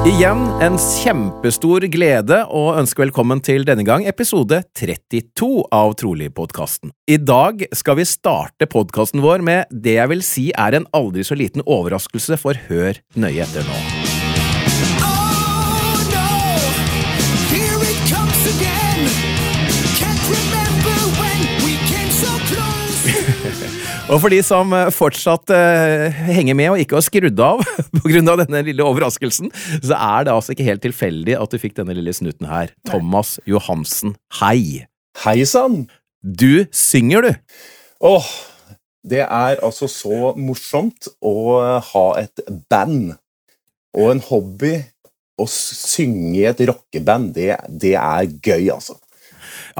Igjen en kjempestor glede å ønske velkommen til denne gang episode 32 av Trolig-podkasten. I dag skal vi starte podkasten vår med det jeg vil si er en aldri så liten overraskelse, for hør nøye etter nå. Og for de som eh, fortsatt eh, henger med og ikke har skrudd av pga. denne lille overraskelsen, så er det altså ikke helt tilfeldig at du fikk denne lille snutten her. Thomas Johansen, hei! Hei sann! Du synger, du! Åh, det er altså så morsomt å ha et band og en hobby. Å synge i et rockeband, det, det er gøy, altså.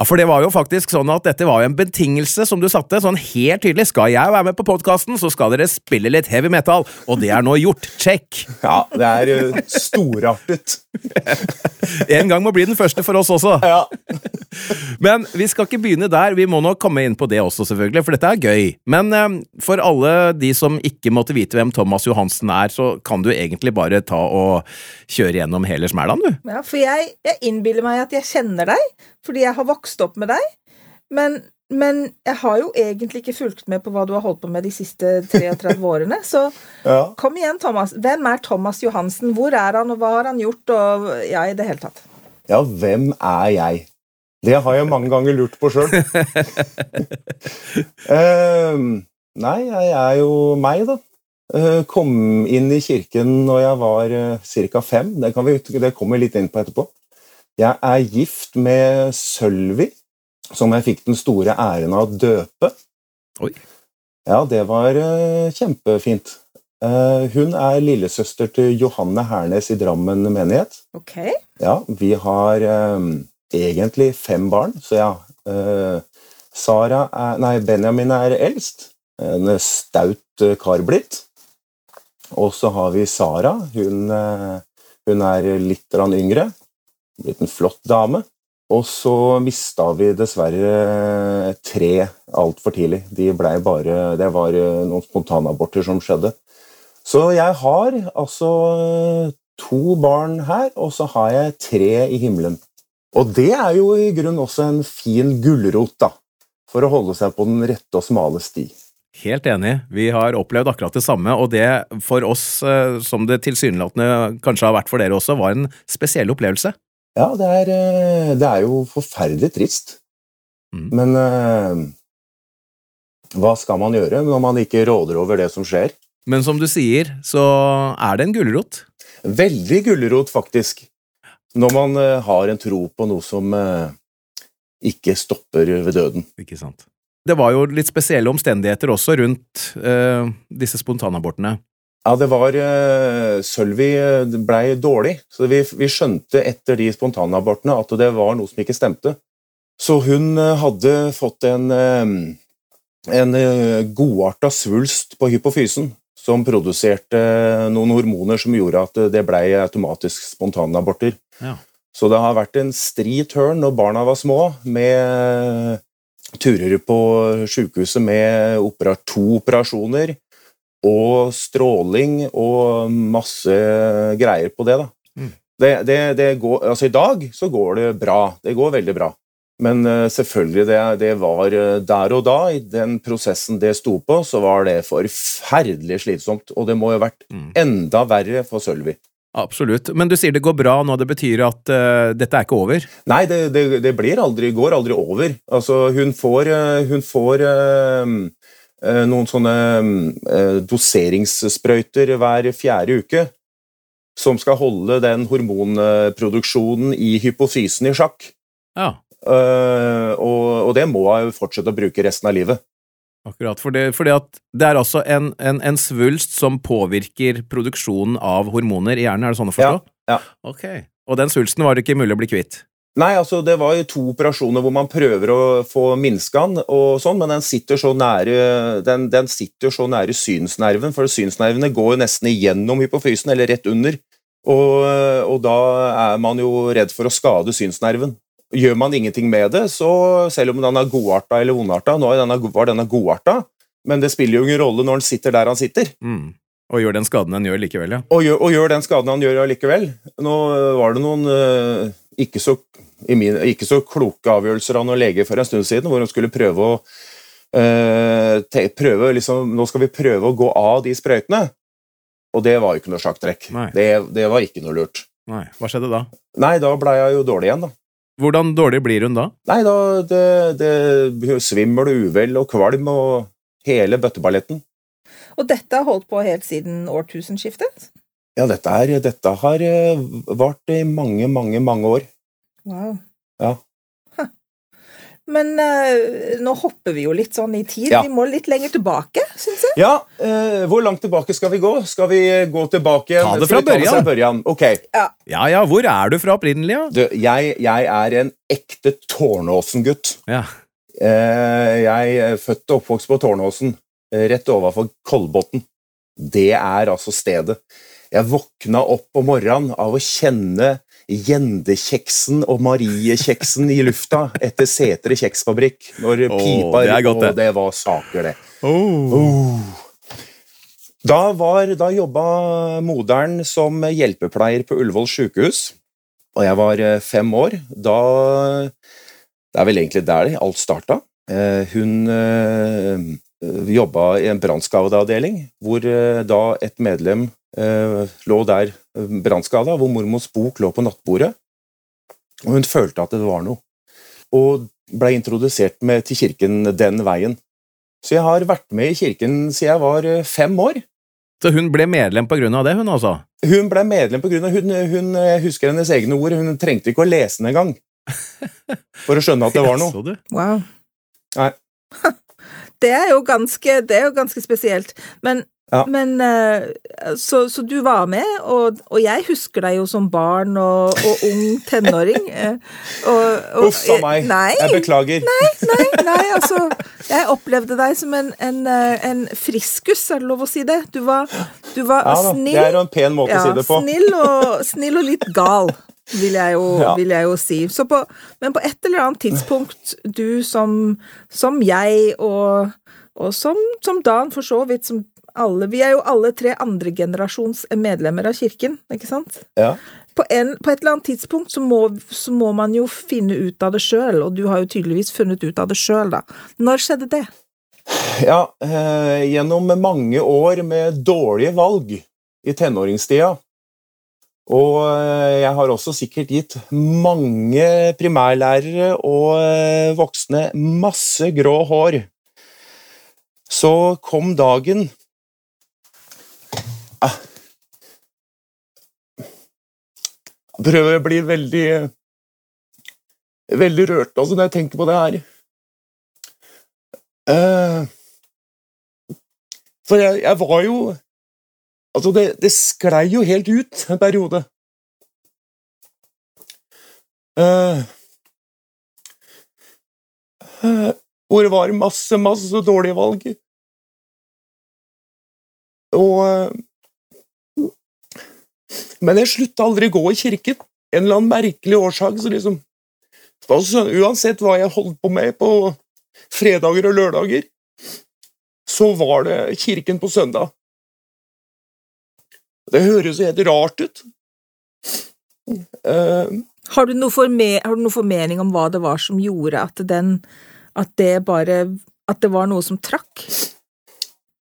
Ja, For det var jo faktisk sånn at dette var jo en betingelse som du satte, sånn helt tydelig. Skal jeg være med på podkasten, så skal dere spille litt heavy metal. Og det er nå gjort. Check! Ja, det er jo storartet. En gang må bli den første for oss også. Ja. Men vi skal ikke begynne der, vi må nok komme inn på det også, selvfølgelig, for dette er gøy. Men eh, for alle de som ikke måtte vite hvem Thomas Johansen er, så kan du egentlig bare ta og kjøre gjennom hele smælan, du. Ja, for jeg, jeg innbiller meg at jeg kjenner deg, fordi jeg har vokst opp med deg. Men, men jeg har jo egentlig ikke fulgt med på hva du har holdt på med de siste 33 årene. Så Ja. kom igjen, Thomas. Hvem er Thomas Johansen? Hvor er han, og hva har han gjort? Og ja, i det hele tatt. ja, hvem er jeg? Det har jeg mange ganger lurt på sjøl. nei, jeg er jo meg, da. Eh, kom inn i kirken når jeg var uh, ca. fem. Det, kan vi, det kommer vi litt inn på etterpå. Jeg er gift med Sølvi, som jeg fikk den store æren av å døpe. Oi. Ja, det var eh, kjempefint. Eh, hun er lillesøster til Johanne Hernes i Drammen menighet. Ok. Ja, vi har eh, egentlig fem barn, så ja. Eh, Sara er, nei, Benjamin er eldst. En staut kar blitt. Og så har vi Sara. Hun, hun er litt yngre. Blitt en flott dame. Og så mista vi dessverre tre altfor tidlig. De ble bare, det var eh, noen spontanaborter som skjedde. Så jeg har altså to barn her, og så har jeg tre i himmelen. Og det er jo i grunnen også en fin gulrot, da, for å holde seg på den rette og smale sti. Helt enig. Vi har opplevd akkurat det samme, og det for oss, eh, som det tilsynelatende kanskje har vært for dere også, var en spesiell opplevelse. Ja, det er, eh, det er jo forferdelig trist. Mm. Men uh, hva skal man gjøre når man ikke råder over det som skjer? Men som du sier, så er det en gulrot. Veldig gulrot, faktisk. Når man uh, har en tro på noe som uh, ikke stopper ved døden. Ikke sant? Det var jo litt spesielle omstendigheter også rundt disse spontanabortene. Ja, det var uh, Sølvi eh, blei dårlig, så vi, vi skjønte etter de spontanabortene at det var noe som ikke stemte. Så hun eh, hadde fått en, en godarta svulst på hypofysen som produserte noen hormoner som gjorde at det blei automatisk spontanaborter. Ja. Så det har vært en stri tørn når barna var små, med turer på sjukehuset med to operasjoner og stråling og masse greier på det. da. Mm. Det, det, det går, altså I dag så går det bra. Det går veldig bra. Men eh, selvfølgelig, det, det var eh, der og da, i den prosessen det sto på, så var det forferdelig slitsomt. Og det må jo ha vært Mm. enda verre for Sølvi. Absolutt. Men du sier det går bra nå, det betyr at uh, dette er ikke over? Nei, det, det, det blir aldri, går aldri over. Altså, hun får, hun får eh, noen sånne eh, doseringssprøyter hver fjerde uke som skal holde den hormonproduksjonen i hypofysen i sjakk. Ja, Uh, og, og det må jeg fortsette å bruke resten av livet. akkurat. For det, fordi at det er altså en, en, en svulst som påvirker produksjonen av hormoner i hjernen, er det sånn å forstå? Ja, ja. Ok. Og den svulsten var det ikke mulig å bli kvitt? Nei, altså det var jo to operasjoner hvor man prøver å få minska den, og sånn, men den sitter så nære den, den sitter så nære synsnerven, for synsnervene går jo nesten igjennom hypofysen, eller rett under. Og, og da er man jo redd for å skade synsnerven. Gjør man ingenting med det, så selv om den er godarta eller vondarta Nå er denne, var denne godarta, men det spiller jo ingen rolle når den sitter der han sitter. Mm. Og gjør den skaden han gjør likevel, ja. Og gjør, og gjør den skaden han gjør allikevel. Nå var det noen eh, ikke, så, min, ikke så kloke avgjørelser av noen lege for en stund siden, hvor hun skulle prøve å eh, te, prøve, liksom, Nå skal vi prøve å gå av de sprøytene. Og det var jo ikke noe sjakktrekk. Det, det var ikke noe lurt. Nei, hva skjedde da? Nei, da blei jeg jo dårlig igjen, da. Hvordan dårlig blir hun da? Nei, da det, det Svimmel og uvel og kvalm og hele bøtteballetten. Og dette har holdt på helt siden årtusenskiftet? Ja, dette, er, dette har eh, vart i mange, mange, mange år. Wow. Ja. Men eh, nå hopper vi jo litt sånn i tid. Ja. Vi må litt lenger tilbake, syns jeg. Ja, eh, hvor langt tilbake skal vi gå? Skal vi gå tilbake? Ta det fra børjan. børjan. Ok. Ja ja, hvor er du fra opprinnelig, ja? Du, jeg, jeg er en ekte Tårnåsen-gutt. Ja. Eh, jeg er født og oppvokst på Tårnåsen, eh, rett overfor Kolbotn. Det er altså stedet. Jeg våkna opp om morgenen av å kjenne Gjendekjeksen og Mariekjeksen i lufta etter Setre kjeksfabrikk. Når oh, pipa det godt, det. Og det var saker, det. Oh. Oh. Da, var, da jobba moderen som hjelpepleier på Ullevål sykehus, og jeg var eh, fem år. Da Det er vel egentlig der alt starta. Eh, Hun eh, jobba i en brannskadeavdeling, hvor eh, da et medlem eh, lå der eh, brannskada, hvor mormors bok lå på nattbordet. Og hun følte at det var noe, og ble introdusert med, til kirken den veien. Så jeg har vært med i kirken siden jeg var eh, fem år. Så hun ble medlem på grunn av det, hun altså? Hun ble medlem på grunn av hun, hun, Jeg husker hennes egne ord. Hun trengte ikke å lese den engang for å skjønne at det var noe. Wow. Nei. Det er jo ganske, det er jo ganske spesielt. Men, Ja. men eh, så, så du var med, og, og jeg husker deg jo som barn og, og ung tenåring. eh, Og, Uff a meg. Nei, Jeg beklager. nei, nei, altså Jeg opplevde deg som en, en, eh, en friskus, er det lov å si det? Du var, du var Ja, da. snill. Det er jo en pen måte ja, å si det på. Snill og, snill og litt gal, vil jeg jo, Ja. vil jeg jo si. Så på, men på et eller annet tidspunkt, du som, som jeg og, og som, som Dan, for så vidt, som alle Vi er jo alle tre andregenerasjons medlemmer av kirken, ikke sant? Ja. På, en, på et eller annet tidspunkt så må, så må man jo finne ut av det sjøl, og du har jo tydeligvis funnet ut av det sjøl, da. Når skjedde det? Ja, eh, gjennom mange år med dårlige valg i tenåringstida. Og eh, jeg har også sikkert gitt mange primærlærere og eh, voksne masse grå hår. Så kom dagen ah. Jeg prøver å bli veldig Veldig rørt altså, når jeg tenker på det her. Eh, for jeg, jeg var jo Altså, det, det sklei jo helt ut en periode. Eh, uh, hvor det var masse, masse dårlige valg. Og uh, Men jeg slutta aldri å gå i kirken. En eller annen merkelig årsak. Så liksom, altså, uansett hva jeg holdt på med på fredager og lørdager, så var det kirken på søndag. Det høres jo helt rart ut. Uh, Har du, forme, har du noe formening om hva det var som gjorde at den At det bare At det var noe som trakk?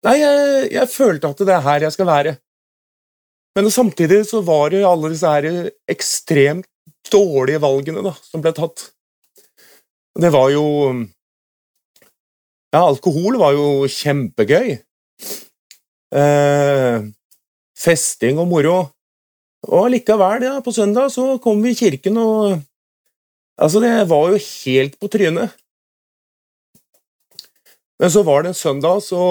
nei, jeg, jeg følte at det er her jeg skal være. Men samtidig så var det alle disse her ekstremt dårlige valgene da, som ble tatt. Det var jo Ja, alkohol var jo kjempegøy. Eh, festing og moro. Og likevel, ja, på søndag så kom vi i kirken, og Altså, det var jo helt på trynet. Men så var det en søndag, så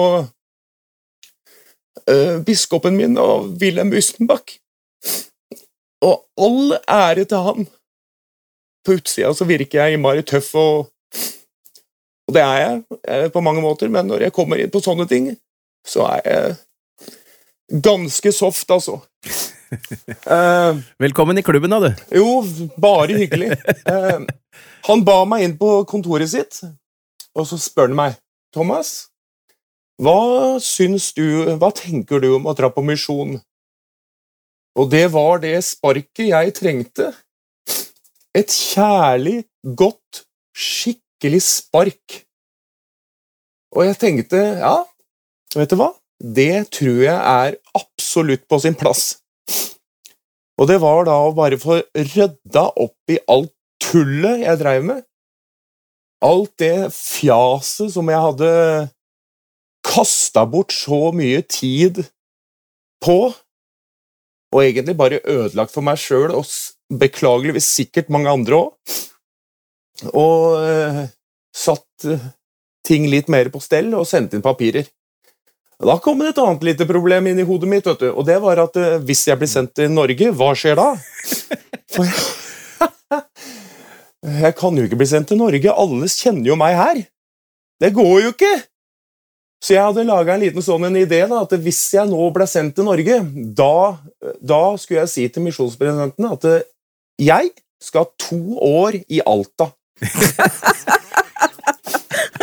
uh, Biskopen min og Wilhelm Ustenbakk Og all ære til han. På utsida så virker jeg innmari tøff, og, og det er jeg eh, på mange måter, men når jeg kommer inn på sånne ting, så er jeg ganske soft, altså. Uh, Velkommen i klubben, da, du. jo, bare hyggelig. Uh, han ba meg inn på kontoret sitt, og så spør han meg Thomas, hva syns du, hva tenker du om å dra på misjon? Og det var det sparket jeg trengte. Et kjærlig, godt, skikkelig spark. Og jeg tenkte, ja, vet du hva? Det tror jeg er absolutt på sin plass. Og det var da å bare få rydda opp i alt tullet jeg dreiv med. Alt det fjaset som jeg hadde kasta bort så mye tid på, og egentlig bare ødelagt for meg sjøl, og beklageligvis sikkert mange andre òg. Og uh, satt eh, ting litt mer på stell og sendte inn papirer. Da kom det et annet lite problem inn i hodet mitt, vet du, og det var at uh, hvis jeg blir sendt til Norge, hva skjer da? For jeg kan jo ikke bli sendt til Norge, alle kjenner jo meg her. Det går jo ikke! Så jeg hadde laga en liten sånn en idé, da, at hvis jeg nå ble sendt til Norge, da, da skulle jeg si til misjonspresidenten at eh, jeg skal ha to år i Alta.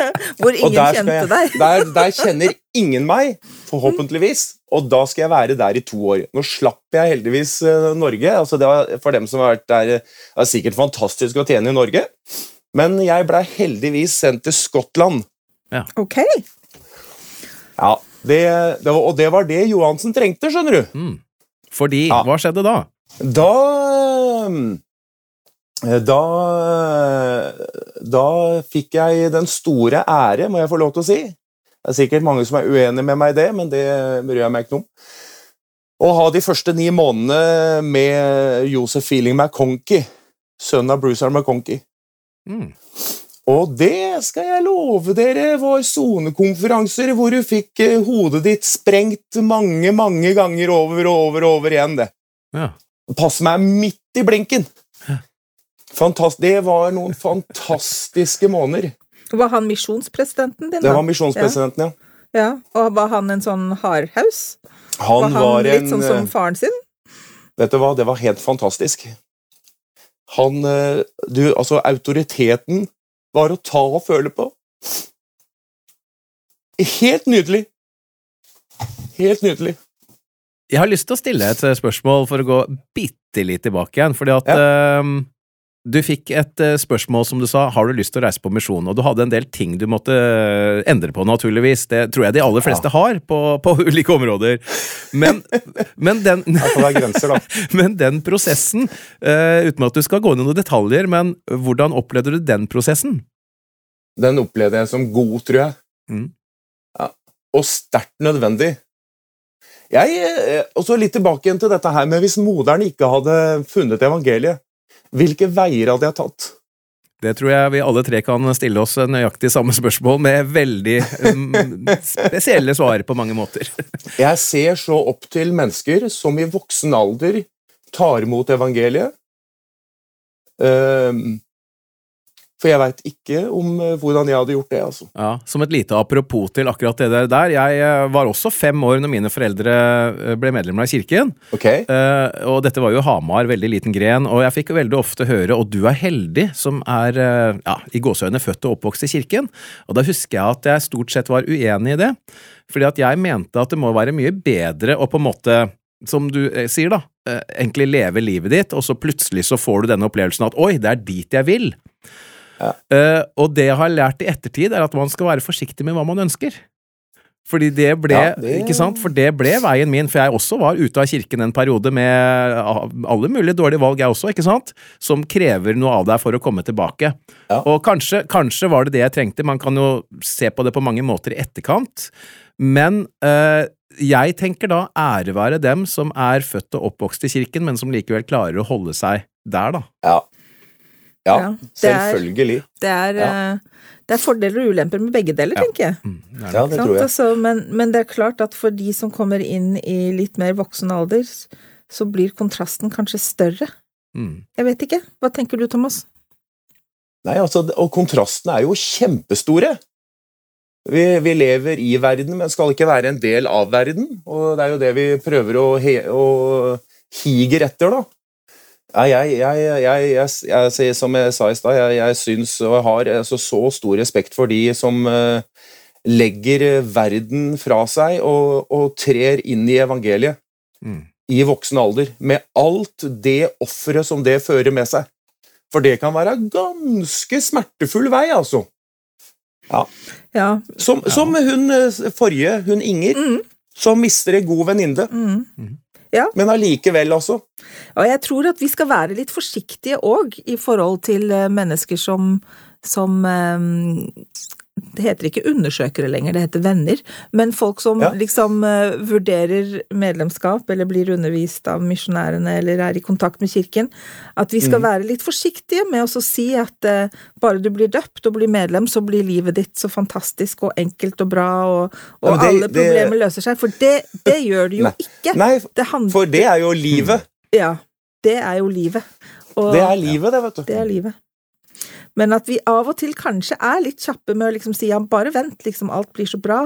Hvor ingen der, kjente jeg, deg. der, der kjenner ingen meg, forhåpentligvis, og da skal jeg være der i to år. Nå slapp jeg heldigvis eh, Norge. altså det var For dem som har vært der, eh, det er sikkert fantastisk å tjene i Norge, men jeg blei heldigvis sendt til Skottland. Ok. Ja, det, det var, Og det var det Johansen trengte, skjønner du. Mm. Fordi Ja. Hva skjedde da? Da da, da fikk jeg den store ære, må jeg få lov til å si. Det er sikkert mange som er uenige med meg i det, men det bryr jeg meg ikke om. Å ha de første ni månedene med Josef Feeling McConkie, sønnen av Bruce R. McConkie. Mm. Og det skal jeg love dere var sonekonferanser hvor du fikk eh, hodet ditt sprengt mange, mange ganger over og over og over igjen, det. Ja. Pass meg midt i blinken. Fantast det var noen fantastiske måneder. Var han misjonspresidenten din? Det var misjonspresidenten, ja. Ja, Og var han en sånn hardhaus? Han var han var litt en sånn eh, som faren sin? Vet du hva, det var helt fantastisk. Han eh, Du, altså, autoriteten var å ta og føle på. Helt nydelig. Helt nydelig. Jeg har lyst til å stille et eh, spørsmål for å gå bitte litt tilbake igjen. Fordi at eh, du fikk et eh, spørsmål som du sa, har du lyst til å reise på misjon? Og du hadde en del ting du måtte eh, endre på, naturligvis. Det tror jeg de aller fleste har på, på ulike områder. Men, men, den, grenser, men den prosessen, eh, uten at du skal gå inn i noen detaljer, men hvordan opplevde du den prosessen? Den opplevde jeg som god, tror jeg. Mm. Ja. Og sterkt nødvendig. Jeg, og så litt tilbake igjen til dette her med hvis moderen ikke hadde funnet evangeliet, hvilke veier hadde jeg tatt? Det tror jeg vi alle tre kan stille oss nøyaktig samme spørsmål, med veldig mm, spesielle svar på mange måter. Jeg ser så opp til mennesker som i voksen alder tar imot evangeliet. Ehm, for jeg veit ikke om eh, hvordan jeg hadde gjort det. altså. Ja, Som et lite apropos til akkurat det der. Jeg eh, var også fem år når mine foreldre eh, ble medlemmer av kirken. Ok? Uh, og dette var jo Hamar, veldig liten gren, og jeg fikk veldig ofte høre 'og du er heldig som er uh, ja, i gåseøyne født og oppvokst i kirken'. Og da husker jeg at jeg stort sett var uenig i det, fordi at jeg mente at det må være mye bedre å på en måte som du sier, da, egentlig leve livet ditt, og så plutselig så får du denne opplevelsen at 'oi, det er dit jeg vil'. Ja. Eh, og det jeg har lært i ettertid, er at man skal være forsiktig med hva man ønsker. Fordi det ble, Ja, det- ikke sant? For det ble veien min, for jeg også var ute av kirken en periode med alle mulige dårlige valg, jeg også, ikke sant? Som krever noe av deg for å komme tilbake. Ja. Og kanskje, kanskje var det det jeg trengte, man kan jo se på det på mange måter i etterkant, men eh, jeg tenker da ære være dem som er født og oppvokst i kirken, men som likevel klarer å holde seg der, da. Ja. Ja, Ja, det er- selvfølgelig. Det er, Ja. eh, det er fordeler og ulemper med begge deler, Ja. tenker jeg. Mm, det. Ja, det tror jeg. Altså, men, men det er klart at for de som kommer inn i litt mer voksen alder, så blir kontrasten kanskje større. Mm. Jeg vet ikke. Hva tenker du, Thomas? Nei, altså, og kontrastene er jo kjempestore. Vi, vi lever i verden, men skal ikke være en del av verden. Og det er jo det vi prøver å, he, å higer etter, da. Nei, jeg, jeg, jeg, jeg, jeg, sier som jeg sa i stad, jeg, jeg syns og har altså, så stor respekt for de som uh, legger verden fra seg og, og trer inn i evangeliet Mm. i voksen alder, med alt det offeret som det fører med seg. For det kan være ganske smertefull vei, altså. Ja. Som, som hun eh, forrige, hun Inger, Mm. som mister en god venninne. Mm. Men allikevel, altså. Og jeg tror at vi skal være litt forsiktige òg i forhold til eh, mennesker som, som eh, Det heter ikke undersøkere lenger, det heter venner. Men folk som Ja. liksom uh, vurderer medlemskap, eller blir undervist av misjonærene, eller er i kontakt med kirken. At vi Mm. skal være litt forsiktige med å si at uh, bare du blir døpt og blir medlem, så blir livet ditt så fantastisk og enkelt og bra, og, og Ja, det- alle det- problemer løser seg. For det, det gjør det jo Nei. ikke. Nei, Det handler, for det er jo livet. Ja, det er jo livet. Og Det er livet, det, vet du. det er livet. Men at vi av og til kanskje er litt kjappe med å liksom si ja, bare vent, liksom, alt blir så bra.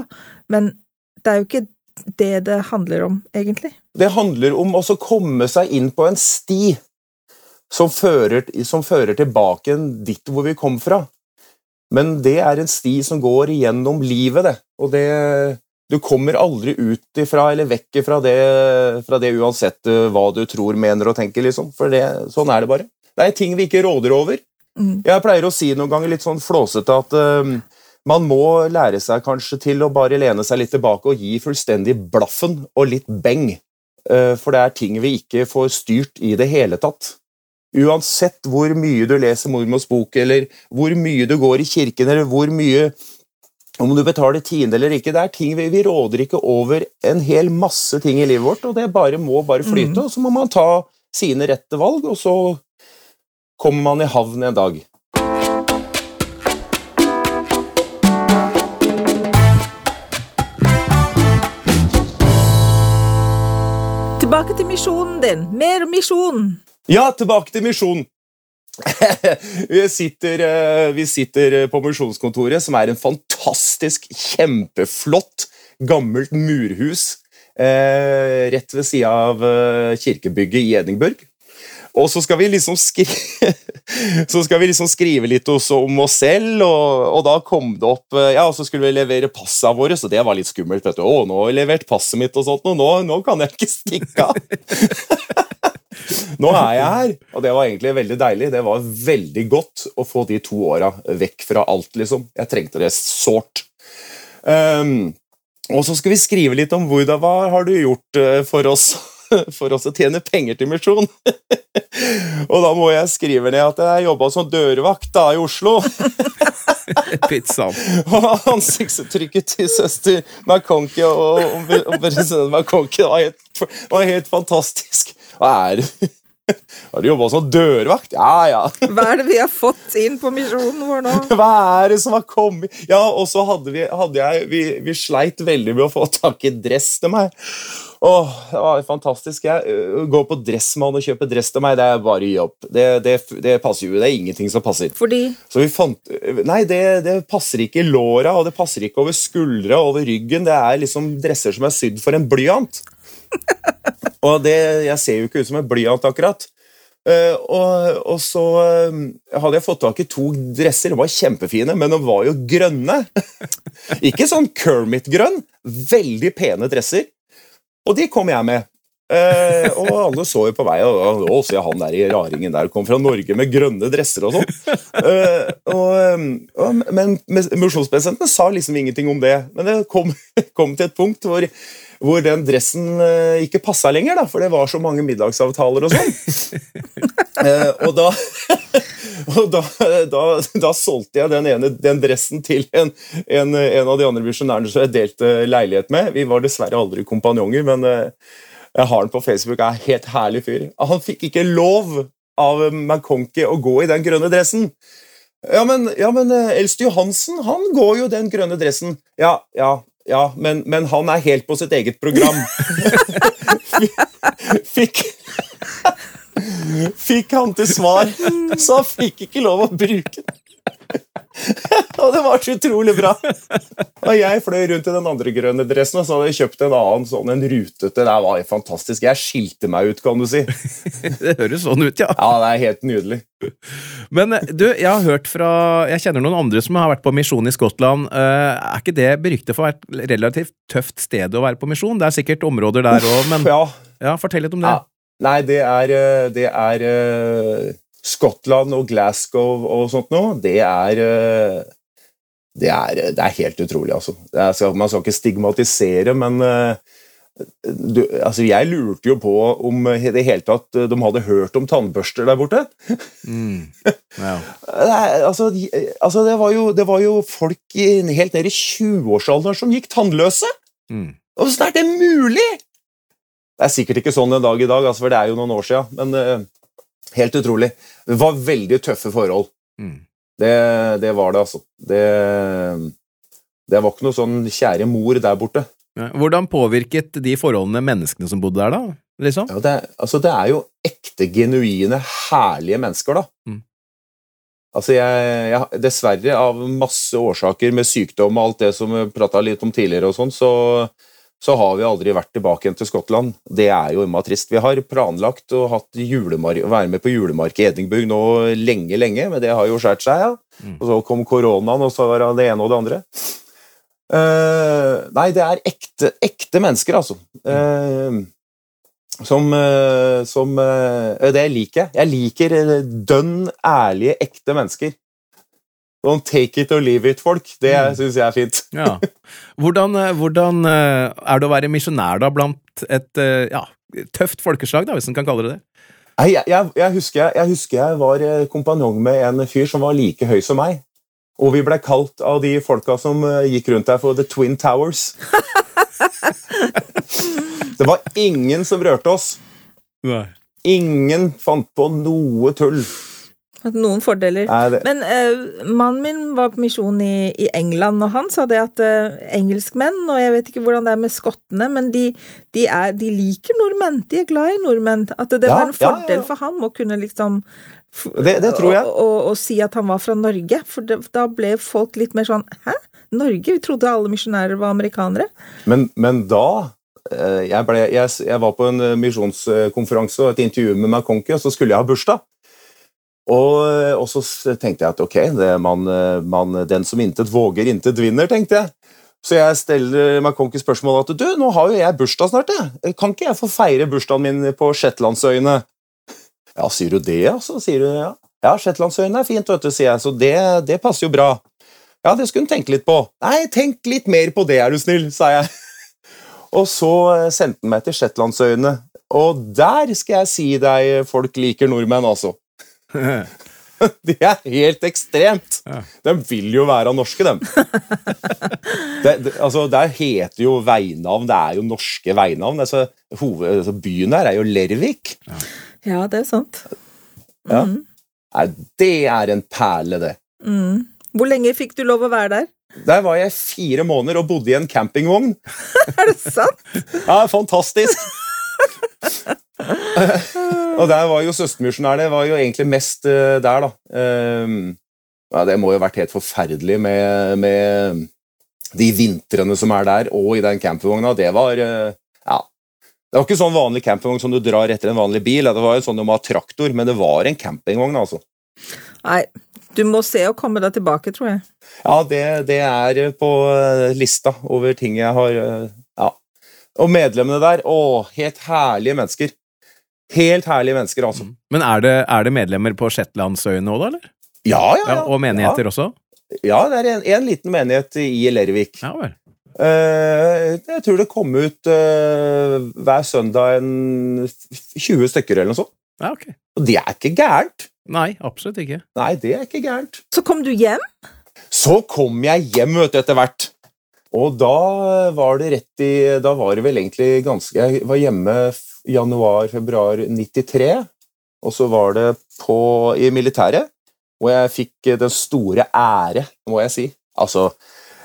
Men det er jo ikke det det handler om, egentlig. Det handler om å komme seg inn på en sti som fører, som fører tilbake dit hvor vi kom fra. Men det er en sti som går igjennom livet, det. Og det Du kommer aldri ut ifra eller vekk ifra det, fra det uansett eh, hva du tror, mener og tenker, liksom. For det, sånn er det bare. Det er ting vi ikke råder over. Mm. Jeg pleier å si noen ganger litt sånn flåsete at eh, man må lære seg kanskje til å bare lene seg litt tilbake og gi fullstendig blaffen og litt beng. Uh, For det er ting vi ikke får styrt i det hele tatt. Uansett hvor mye du leser Mormors bok, eller hvor mye du går i kirken, eller hvor mye om du betaler tiende eller ikke, det er ting vi, vi råder ikke over en hel masse ting i livet vårt, og det bare må bare flyte, og så må man ta sine rette valg, og så kommer man i havn en dag. Tilbake til misjonen din. Mer misjon! Ja, tilbake til misjon. vi, sitter, eh, vi sitter på misjonskontoret, som er en fantastisk, kjempeflott, gammelt murhus eh, rett ved sida av eh, kirkebygget i Edinburgh. Og så skal vi liksom skrive, vi liksom skrive litt om oss selv, og, og da kom det opp eh, Ja, og så skulle vi levere passene våre, så det var litt skummelt. vet du. Å, nå har jeg levert passet mitt, og sånt, og nå, nå kan jeg ikke stikke av. Nå er jeg her, og det var egentlig veldig deilig. Det var veldig godt å få de to åra vekk fra alt, liksom. Jeg trengte det sårt. Um, og så skal vi skrive litt om hvordan, hva har du gjort eh, for oss for å tjene penger til misjon. og da må jeg skrive ned at jeg jobba som dørvakt da i Oslo. Pizzaen. Og ansiktsuttrykket til søster McConkie og, og, og president var var helt fantastisk. Hva er det? Har du jobba som dørvakt? Ja, ja. Hva er det vi har fått inn på misjonen vår nå? Hva er det som har kommet? Ja, og så hadde vi, hadde jeg, vi, vi sleit veldig med å få tak i dress til meg. Åh, det var fantastisk. Jeg øh, går på Dressmann og kjøper dress til meg. Det er bare å gi opp. Det, det, det passer jo. Det er ingenting som passer. Fordi Så vi fant Nei, det, det passer ikke i låra, og det passer ikke over skuldra over ryggen. Det er liksom dresser som er sydd for en blyant. Og det, jeg ser jo ikke ut som en blyant, akkurat. Uh, og, og så eh, hadde jeg fått tak i to dresser. De var kjempefine, men de var jo grønne. ikke sånn Kermit-grønn. Veldig pene dresser. Og de kom jeg med. Uh, og alle så jo på vei og å, se han der i raringen der kom fra Norge med grønne dresser og sånn. Uh, eh, men mosjonspresidenten sa liksom ingenting om det. Men det kom, kom til et punkt hvor, hvor den dressen eh, ikke passa lenger, da, for det var så mange middagsavtaler og sånn. Eh, og da, og da, da, da solgte jeg den ene den dressen til en, en, en av de andre misjonærene som jeg delte leilighet med. Vi var dessverre aldri kompanjonger, men eh, jeg har den på Facebook. er en helt herlig fyr. Han fikk ikke lov av McConkey å gå i den grønne dressen. Ja, men, ja, men eh, Elst Johansen, han går jo den grønne dressen. Ja, ja, ja, men, men han er helt på sitt eget program. fikk Fikk han til svar, så han fikk ikke lov å bruke den. Og det var så utrolig bra. Og jeg fløy rundt i den andre grønne dressen og så hadde jeg kjøpt en annen sånn en rutete. Det var fantastisk. Jeg skilte meg ut, kan du si. Det høres sånn ut, ja. Ja, det er helt nydelig. Men eh, du, jeg har hørt fra Jeg kjenner noen andre som har vært på misjon i Skottland. Eh, er ikke det beryktet for å være et relativt tøft sted å være på misjon? Det er sikkert områder der òg, men Ja, ja, fortell litt om det. Ja. Nei, det er, eh, det er Skottland og Glasgow og sånt noe. Det er eh, det er, det er helt utrolig, altså. Er, man skal ikke stigmatisere, men eh, du, altså jeg lurte jo på om i det hele tatt de hadde hørt om tannbørster der borte. Mm. Ja. Altså, altså det, var jo, det var jo folk i, helt ned i 20-årsalderen som gikk tannløse! Mm. Åssen er det mulig?! Det er sikkert ikke sånn en dag i dag, altså, for det er jo noen år siden, men eh, helt utrolig. Det var veldig tøffe forhold. Mm. Det, det var det, altså. Det, det var ikke noe sånn kjære mor der borte. Hvordan påvirket de forholdene menneskene som bodde der, da? Liksom? Ja, det, altså, det er jo ekte, genuine, herlige mennesker, da. Mm. Altså, jeg, jeg, dessverre, av masse årsaker med sykdom og alt det som vi prata litt om tidligere, og sånn, så, så har vi aldri vært tilbake igjen til Skottland. Det er jo imma trist. Vi har planlagt å være med på julemarked i Edinburgh nå lenge, lenge, men det har jo skåret seg, ja. Mm. Og så kom koronaen, og så var det ene og det andre. Uh, nei, det er ekte, ekte mennesker, altså. Uh, som, eh, som Det liker jeg. Jeg liker dønn ærlige, ekte mennesker. Sånn take it or leave it-folk. Det Mm. syns jeg er fint. Ja. Hvordan, eh, hvordan eh, er det å være misjonær da blant et eh, ja, tøft folkeslag, da, hvis en kan kalle det det? Nei, Jeg, jeg, jeg, husker, jeg, husker jeg var kompanjong med en fyr som var like høy som meg. Og vi ble kalt av de folka som gikk rundt der, for The Twin Towers. det var ingen som rørte oss. Nei. Ingen fant på noe tull. Noen fordeler. Nei, det, Men uh, mannen min var på misjon i, i England, og han sa det at uh, engelskmenn, og jeg vet ikke hvordan det er med skottene, men de, de, er, de liker nordmenn. De er glad i nordmenn. At det Ja, var en fordel ja, ja. for ham å kunne liksom Det- det tror jeg. Å, å, å si at han var fra Norge, for det, da ble folk litt mer sånn Hæ? Norge? Vi trodde alle misjonærer var amerikanere. men, men da eh, jeg, ble, jeg, jeg var på en misjonskonferanse og et intervju med McConkie, og så skulle jeg ha bursdag. Og, eh, og så tenkte jeg at ok, man, eh, man, den som intet våger, intet vinner, tenkte jeg. Så jeg steller McConkie spørsmålet at du, nå har jo jeg bursdag snart, jeg. Kan ikke jeg få feire bursdagen min på Shetlandsøyene? Ja, sier du det, altså? Sier du ja. Ja, Shetlandsøyene er fint, vet du, sier jeg, så det, det passer jo bra. Ja, det skulle hun tenke litt på. Nei, tenk litt mer på det, er du snill, sa jeg. Og så eh, sendte han meg til Shetlandsøyene, og der skal jeg si deg folk liker nordmenn, altså. Det er helt ekstremt! Ja. De vil jo være norske, dem. Det, det, altså, der heter jo veinavn Det er jo norske veinavn. Altså, hoved, altså, byen her er jo Lervik. Ja, det er sant. Ja. Mm. Nei, det er en perle, det. Mm. Hvor lenge fikk du lov å være der? Der var jeg fire måneder og bodde i en campingvogn. Er det sant? Ja, fantastisk! Og der var jo søstermisjonærene var jo egentlig mest uh, der, da. Um, ja, det må jo ha vært helt forferdelig med, med de vintrene som er der, og i den campingvogna. Det var uh, Ja. Det var ikke sånn vanlig campingvogn som du drar etter en vanlig bil. Det var jo sånn du må ha traktor, men det var en campingvogn, altså. Nei, du må se å komme deg tilbake, tror jeg. Ja, det, det er på eh, lista over ting jeg har. Og medlemmene der, å, helt herlige mennesker. Helt herlige mennesker, altså. Men er det, er det medlemmer på Shetlandsøyene òg, da? eller? Ja, ja, Ja, ja. og menigheter også? Ja, det er en, en liten menighet i Lervik. Ja vel. Uh, jeg tror det kom ut uh, hver søndag en 20 stykker eller noe sånt. Ja, ok. Og det er ikke gærent. Nei, absolutt ikke. Nei, det er ikke gærent. Så kom du hjem? Så kom jeg hjem vet du, etter hvert. Og da var det rett i Da var det vel egentlig ganske Jeg var hjemme januar-februar 93, og så var det på, i militæret, Og jeg fikk den store ære, må jeg si. Altså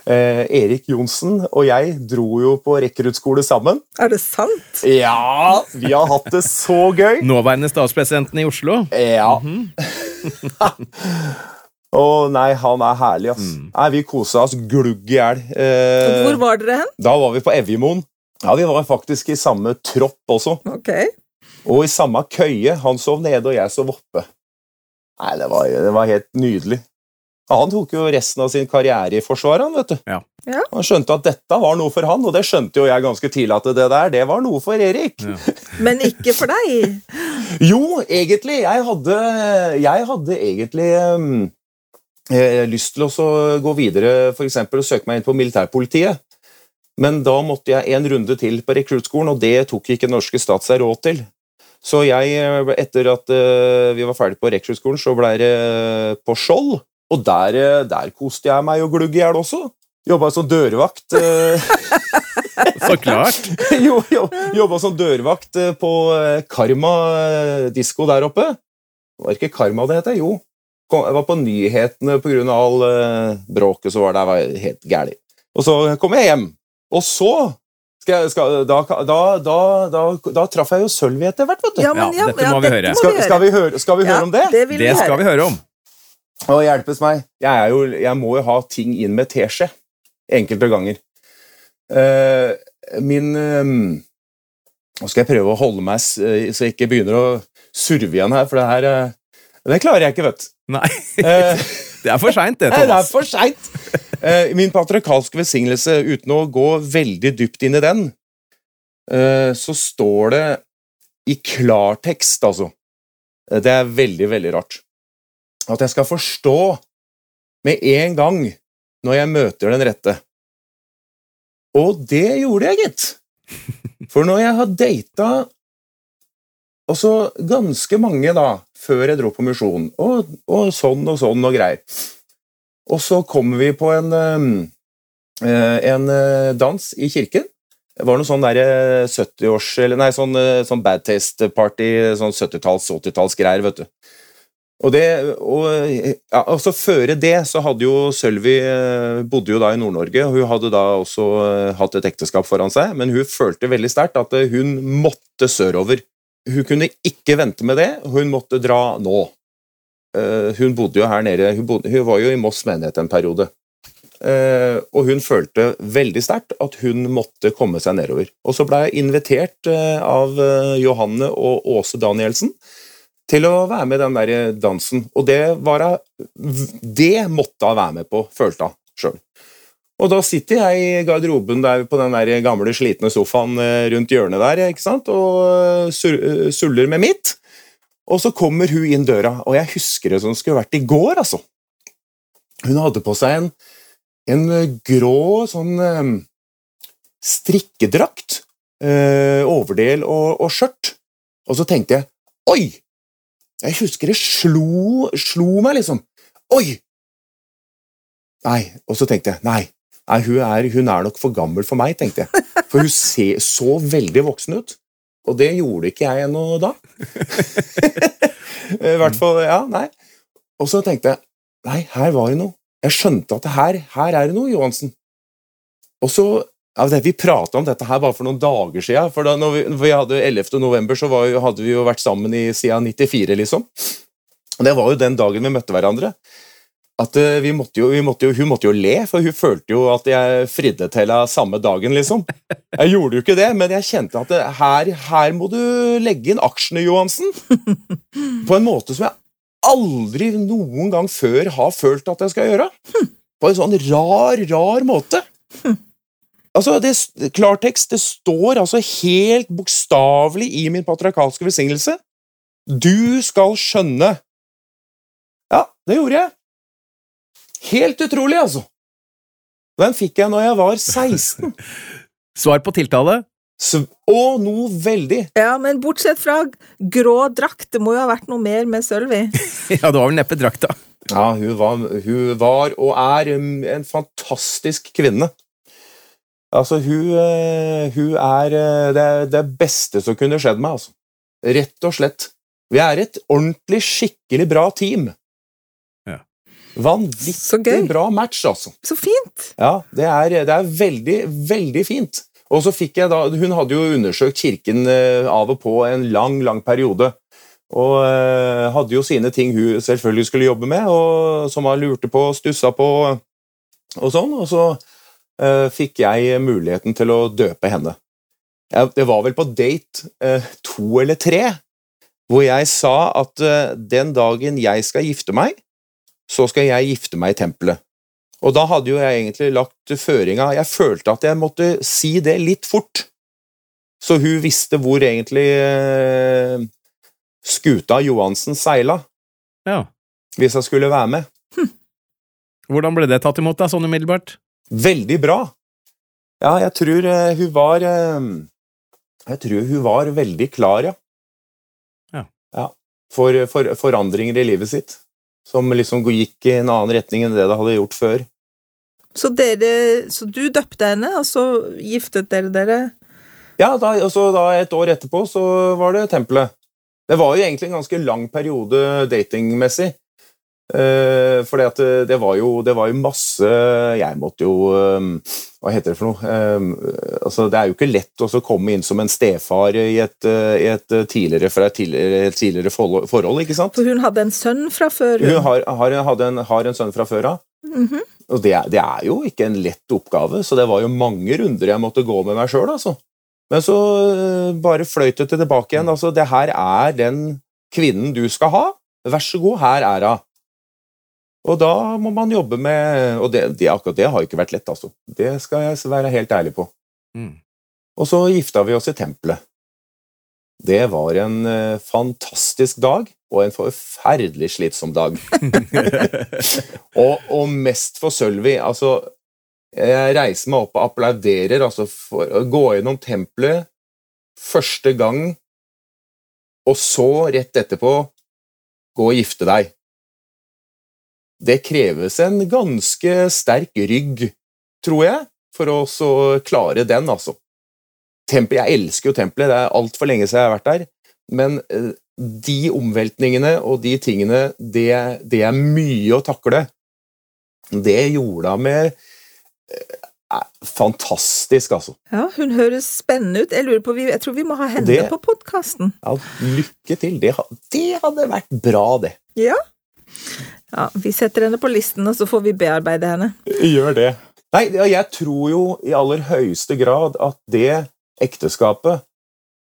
eh, Erik Johnsen og jeg dro jo på rekruttskole sammen. Er det sant? Ja, vi har hatt det så gøy! Nåværende statspresidenten i Oslo? Ja. Å nei, han er herlig, ass. Mm. Nei, vi kosa oss glugg i hjel. Eh, Hvor var dere hen? Da var vi på Evjemoen. Ja, Vi var faktisk i samme tropp også, Ok. og i samme køye. Han sov nede, og jeg sov oppe. Nei, det var, det var helt nydelig. Han tok jo resten av sin karriere i Forsvaret, han, vet du. Ja. Ja. Han skjønte at dette var noe for han, og det skjønte jo jeg ganske tidlig at det der, det var noe for Erik. Ja. Men ikke for deg. Jo, egentlig. Jeg hadde, jeg hadde egentlig um, eh, lyst til å gå videre for eksempel, og søke meg inn på militærpolitiet. Men da måtte jeg en runde til på rekruttskolen, og det tok ikke norske stat seg råd til. Så jeg, etter at eh, vi var ferdig på rekruttskolen, så ble det eh, på Skjold. Og der, eh, der koste jeg meg og glugg i hjel også. Jobba som dørvakt. Så klart! jo, jo, jobba som dørvakt på Karma disko der oppe. Det var ikke Karma det het, jo. Kom- Jeg var på nyhetene pga. all uh, bråket som var der. var helt gærlig. Og så kom jeg hjem. Og så skal jeg, skal, da, da, da, da, da traff jeg jo Sølvi etter hvert, vet du. Ja, men, Ja, ja, dette må vi høre. Skal, skal vi høre, skal vi Ja, høre om det? Det vil Det vi skal høre. vi høre om. Å hjelpes meg. Jeg, er jo, jeg må jo ha ting inn med teskje. Enkelte ganger. Uh, min eh, Nå skal jeg prøve å holde meg eh, så jeg ikke begynner å surve igjen her, for det her eh, Det klarer jeg ikke, vet du. Nei, det er for seint, det, Nei, det er for seint! Eh, min patriarkalske velsignelse, uten å gå veldig dypt inn i den, eh, så står det i klartekst, altså Eh, Det er veldig, veldig rart. At jeg skal forstå med en gang når jeg møter den rette. Og det gjorde jeg, gitt. For når jeg har data også ganske mange da, før jeg dro på misjon, og, og sånn og sånn og greier. Og så kom vi på en, eh, en eh, dans i kirken. Det var noe sånn derre 70-års Eller nei, sånn, eh, sånn bad taste-party, sånn 70-talls, 80-tallsgreier, vet du. Og det, og, ja, altså Føre det så hadde jo Sølvi eh, bodde jo da i Nord-Norge, og hun hadde da også eh, hatt et ekteskap foran seg, men hun følte veldig sterkt at eh, hun måtte sørover. Hun kunne ikke vente med det, hun måtte dra nå. Eh, Hun bodde jo her nede, hun, bodde, hun var jo i Moss menighet en periode. Eh, og hun følte veldig sterkt at hun måtte komme seg nedover. Og så ble jeg invitert eh, av Johanne og Åse Danielsen til å være med i den der dansen. Og det var hun Det måtte hun være med på, følte hun sjøl. Og da sitter jeg i garderoben der på den der gamle, slitne sofaen eh, rundt hjørnet der, ikke sant, og eh, eh, suller med mitt. Og så kommer hun inn døra, og jeg husker det som det skulle vært i går, altså. Hun hadde på seg en, en grå sånn strikkedrakt, overdel og, og skjørt. Og så tenkte jeg Oi! Jeg husker det slo, slo meg, liksom. Oi! Nei. Og så tenkte jeg nei, nei hun, er, hun er nok for gammel for meg, tenkte jeg. For hun ser så veldig voksen ut. Og det gjorde ikke jeg ennå da. I hvert fall, ja, nei. Og så tenkte jeg nei, her var det noe. Jeg skjønte at her, her er det noe, Johansen. Og så ja, Vi prata om dette her bare for noen dager siden. For da vi, vi hadde 11. november, så var hadde vi jo vært sammen i, siden 94, liksom. Og Det var jo den dagen vi møtte hverandre. At eh, vi måtte jo, vi måtte jo, Hun måtte jo le, for hun følte jo at jeg fridde til henne samme dagen, liksom. Jeg gjorde jo ikke det, men jeg kjente at det, her, her må du legge inn aksjene, Johansen. På en måte som jeg aldri noen gang før har følt at jeg skal gjøre. På en sånn rar, rar måte. Altså, det, klartekst, det står altså helt bokstavelig i min patriarkalske velsignelse. Du skal skjønne. Ja, det gjorde jeg. Helt utrolig, altså. Den fikk jeg når jeg var 16. Svar på tiltale? Så, og noe veldig. Ja, men bortsett fra grå drakt, det må jo ha vært noe mer med Sølvi. Ja, det var vel neppe drakta. Ja, hun var, hun var og er en fantastisk kvinne. Altså, hun, eh, hun er eh, det, det beste som kunne skjedd meg, altså. Rett og slett. Vi er et ordentlig, skikkelig bra team. Vanvittig bra match, altså. Så fint! Ja, det er, det er veldig, veldig fint. Og så fikk jeg da, Hun hadde jo undersøkt kirken eh, av og på en lang, lang periode. Og eh, hadde jo sine ting hun selvfølgelig skulle jobbe med, og som hun lurte på, stussa på og sånn. Og så uh, fikk jeg muligheten til å døpe henne. Jeg, det var vel på date uh, to eller tre, hvor jeg sa at uh, den dagen jeg skal gifte meg, så skal jeg gifte meg i tempelet. Og da hadde jo jeg egentlig lagt føringa Jeg følte at jeg måtte si det litt fort, så hun visste hvor egentlig eh, skuta Johansen seila, Ja. hvis jeg skulle være med. Hvordan ble det tatt imot, da, sånn umiddelbart? Veldig bra. Ja, jeg tror eh, hun var eh, Jeg tror hun var veldig klar, ja. Ja. For, for forandringer i livet sitt. Som liksom gikk i en annen retning enn det det hadde gjort før. Så, dere, så du døpte henne, og så giftet dere dere? Ja, da, og så da et år etterpå så var det tempelet. Det var jo egentlig en ganske lang periode datingmessig. Eh, fordi det, det, var jo, det var jo masse Jeg måtte jo eh, Hva heter det for noe? Eh, altså, det er jo ikke lett å komme inn som en stefar i et, eh, i et tidligere, fra et tidligere, tidligere forhold, ikke sant? For hun hadde en sønn fra før? Hun har, har, hadde en, har en sønn fra før av. Mhm. Og det, det er jo ikke en lett oppgave, så det var jo mange runder jeg måtte gå med meg sjøl, altså. Men så bare fløyt det tilbake igjen. Altså, det her er den kvinnen du skal ha. Vær så god, her er hun. Og da må man jobbe med Og det, det, akkurat det har ikke vært lett, altså. Det skal jeg være helt ærlig på. Mm. Og så gifta vi oss i tempelet. Det var en uh, fantastisk dag, og en forferdelig slitsom dag. og, og mest for Sølvi. Altså, jeg reiser meg opp og applauderer altså, for å gå gjennom tempelet første gang, og så, rett etterpå, gå og gifte deg. Det kreves en ganske sterk rygg, tror jeg, for å så klare den, altså. Tempel, jeg elsker jo tempelet, det er altfor lenge siden jeg har vært der, men eh, de omveltningene og de tingene, det, det er mye å takle. Det gjorde hun med eh, Fantastisk, altså. Ja, hun høres spennende ut. Jeg lurer på, jeg tror vi må ha henne Det- på podkasten. Ja, lykke til. Det, det hadde vært bra, det. Ja. Ja. Vi setter henne på listen, og så får vi bearbeide henne. Gjør det. Nei, jeg tror jo i aller høyeste grad at det ekteskapet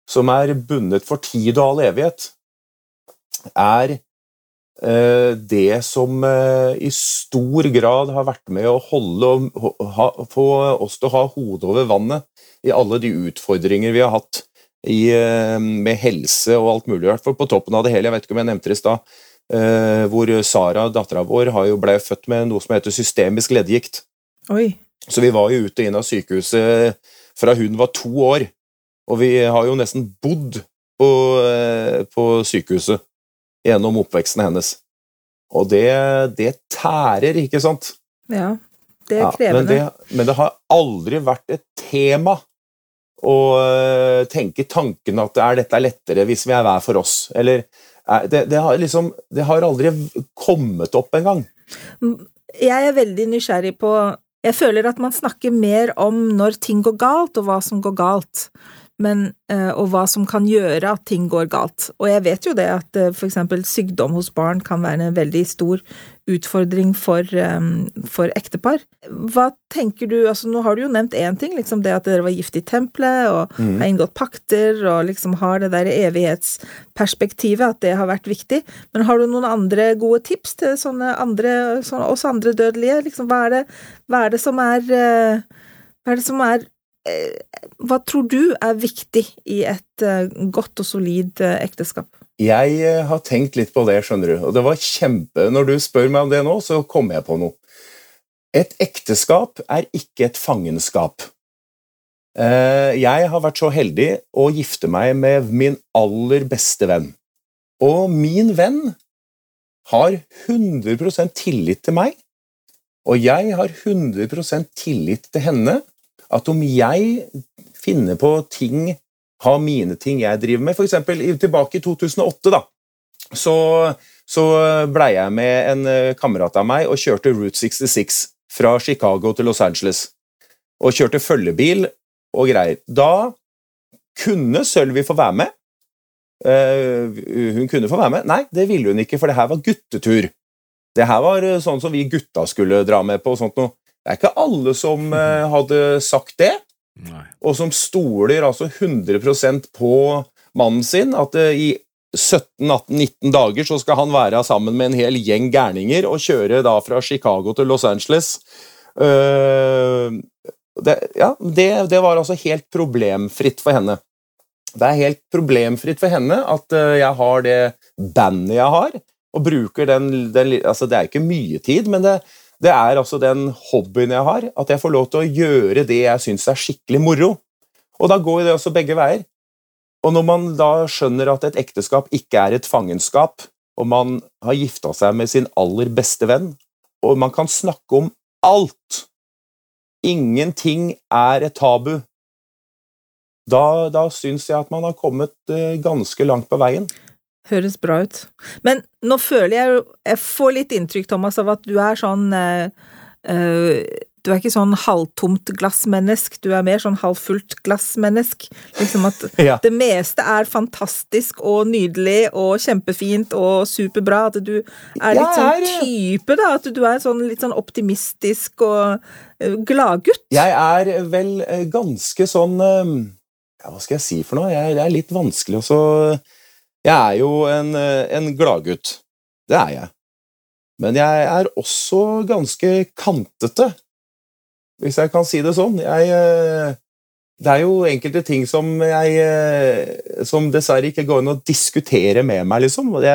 som er bundet for tid og all evighet, er eh, det som eh, i stor grad har vært med å holde og få oss til å ha hodet over vannet i alle de utfordringer vi har hatt i, eh, med helse og alt mulig. Fall på toppen av det hele. Jeg vet ikke om jeg nevnte det i stad. Eh, hvor Sara, dattera vår, har jo ble født med noe som heter systemisk leddgikt. Oi. Så vi var jo ute og inn av sykehuset fra hun var to år. Og vi har jo nesten bodd på, eh, på sykehuset gjennom oppveksten hennes. Og det, det tærer, ikke sant? Ja. Det er Ja, men, krevende. det, men det har aldri vært et tema å tenker tenke tanken at er, dette er lettere hvis vi er hver for oss. Eller eh, det, det, har liksom, det har aldri kommet opp engang. Jeg er veldig nysgjerrig på Jeg føler at man snakker mer om når ting går galt, og hva som går galt, men, eh, og hva som kan gjøre at ting går galt. Og jeg vet jo det at f.eks. for eksempel sykdom hos barn kan være en veldig stor utfordring for, eh, for ektepar. Hva tenker du, altså nå har du jo nevnt én ting, liksom det at dere var gift i tempelet, og har inngått pakter, og liksom har det der evighetsperspektivet, at det har vært viktig. Men har du noen andre gode tips til sånne andre, sånne, oss andre dødelige? Liksom, hva, er det, hva er det som er eh, Hva er det som er eh, Hva tror du er viktig i et eh, godt og solid eh, ekteskap? Jeg eh, har tenkt litt på det, skjønner du. Og det var kjempe Når du spør meg om det nå, så kommer jeg på noe. Et ekteskap er ikke et fangenskap. Eh, Jeg har vært så heldig å gifte meg med min aller beste venn. Og min venn har 100% tillit til meg, og jeg har 100% tillit til henne. At om jeg finner på ting, har mine ting jeg driver med For eksempel tilbake i 2008, da, så, så blei jeg med en eh, kamerat av meg og kjørte Route 66 fra Chicago til Los Angeles. Og kjørte følgebil og greier. Da kunne Sølvi få være med. Uh, hun kunne få være med. Nei, det ville hun ikke, for det her var guttetur. Det her var eh, sånn som vi gutta skulle dra med på. og sånt noe. Det er ikke alle som eh, hadde sagt det, Nei. og som stoler altså 100% på mannen sin. At eh, i 17-18-19 dager så skal han være sammen med en hel gjeng gærninger og kjøre da fra Chicago til Los Angeles. Uh, det, ja, det, det var altså helt problemfritt for henne. Det er helt problemfritt for henne at uh, jeg har det bandet jeg har, og bruker den, den altså Det er ikke mye tid, men det, det er altså den hobbyen jeg har, at jeg får lov til å gjøre det jeg syns er skikkelig moro. Og da går det også begge veier. Og når man da skjønner at et ekteskap ikke er et fangenskap, og man har gifta seg med sin aller beste venn, og man kan snakke om alt Ingenting er et tabu. Da, da syns jeg at man har kommet eh, ganske langt på veien. Høres bra ut. Men nå føler jeg jo Jeg får litt inntrykk, Thomas, av at du er sånn eh, Du er ikke sånn halvtomt glassmennesk, du er mer sånn halvfullt glassmennesk. Liksom at Ja. det meste er fantastisk og nydelig og kjempefint og superbra. At du er litt sånn eh, type, da. At du er sånn litt sånn optimistisk og eh, gladgutt. Jeg er vel ganske sånn eh, ja, Hva skal jeg si for noe? Jeg, det er litt vanskelig å så Jeg er jo en, eh, en gladgutt. Det er jeg. Men jeg er også ganske kantete, hvis jeg kan si det sånn. Jeg eh, Det er jo enkelte ting som jeg eh, Som dessverre ikke går an å diskutere med meg, liksom. Og det,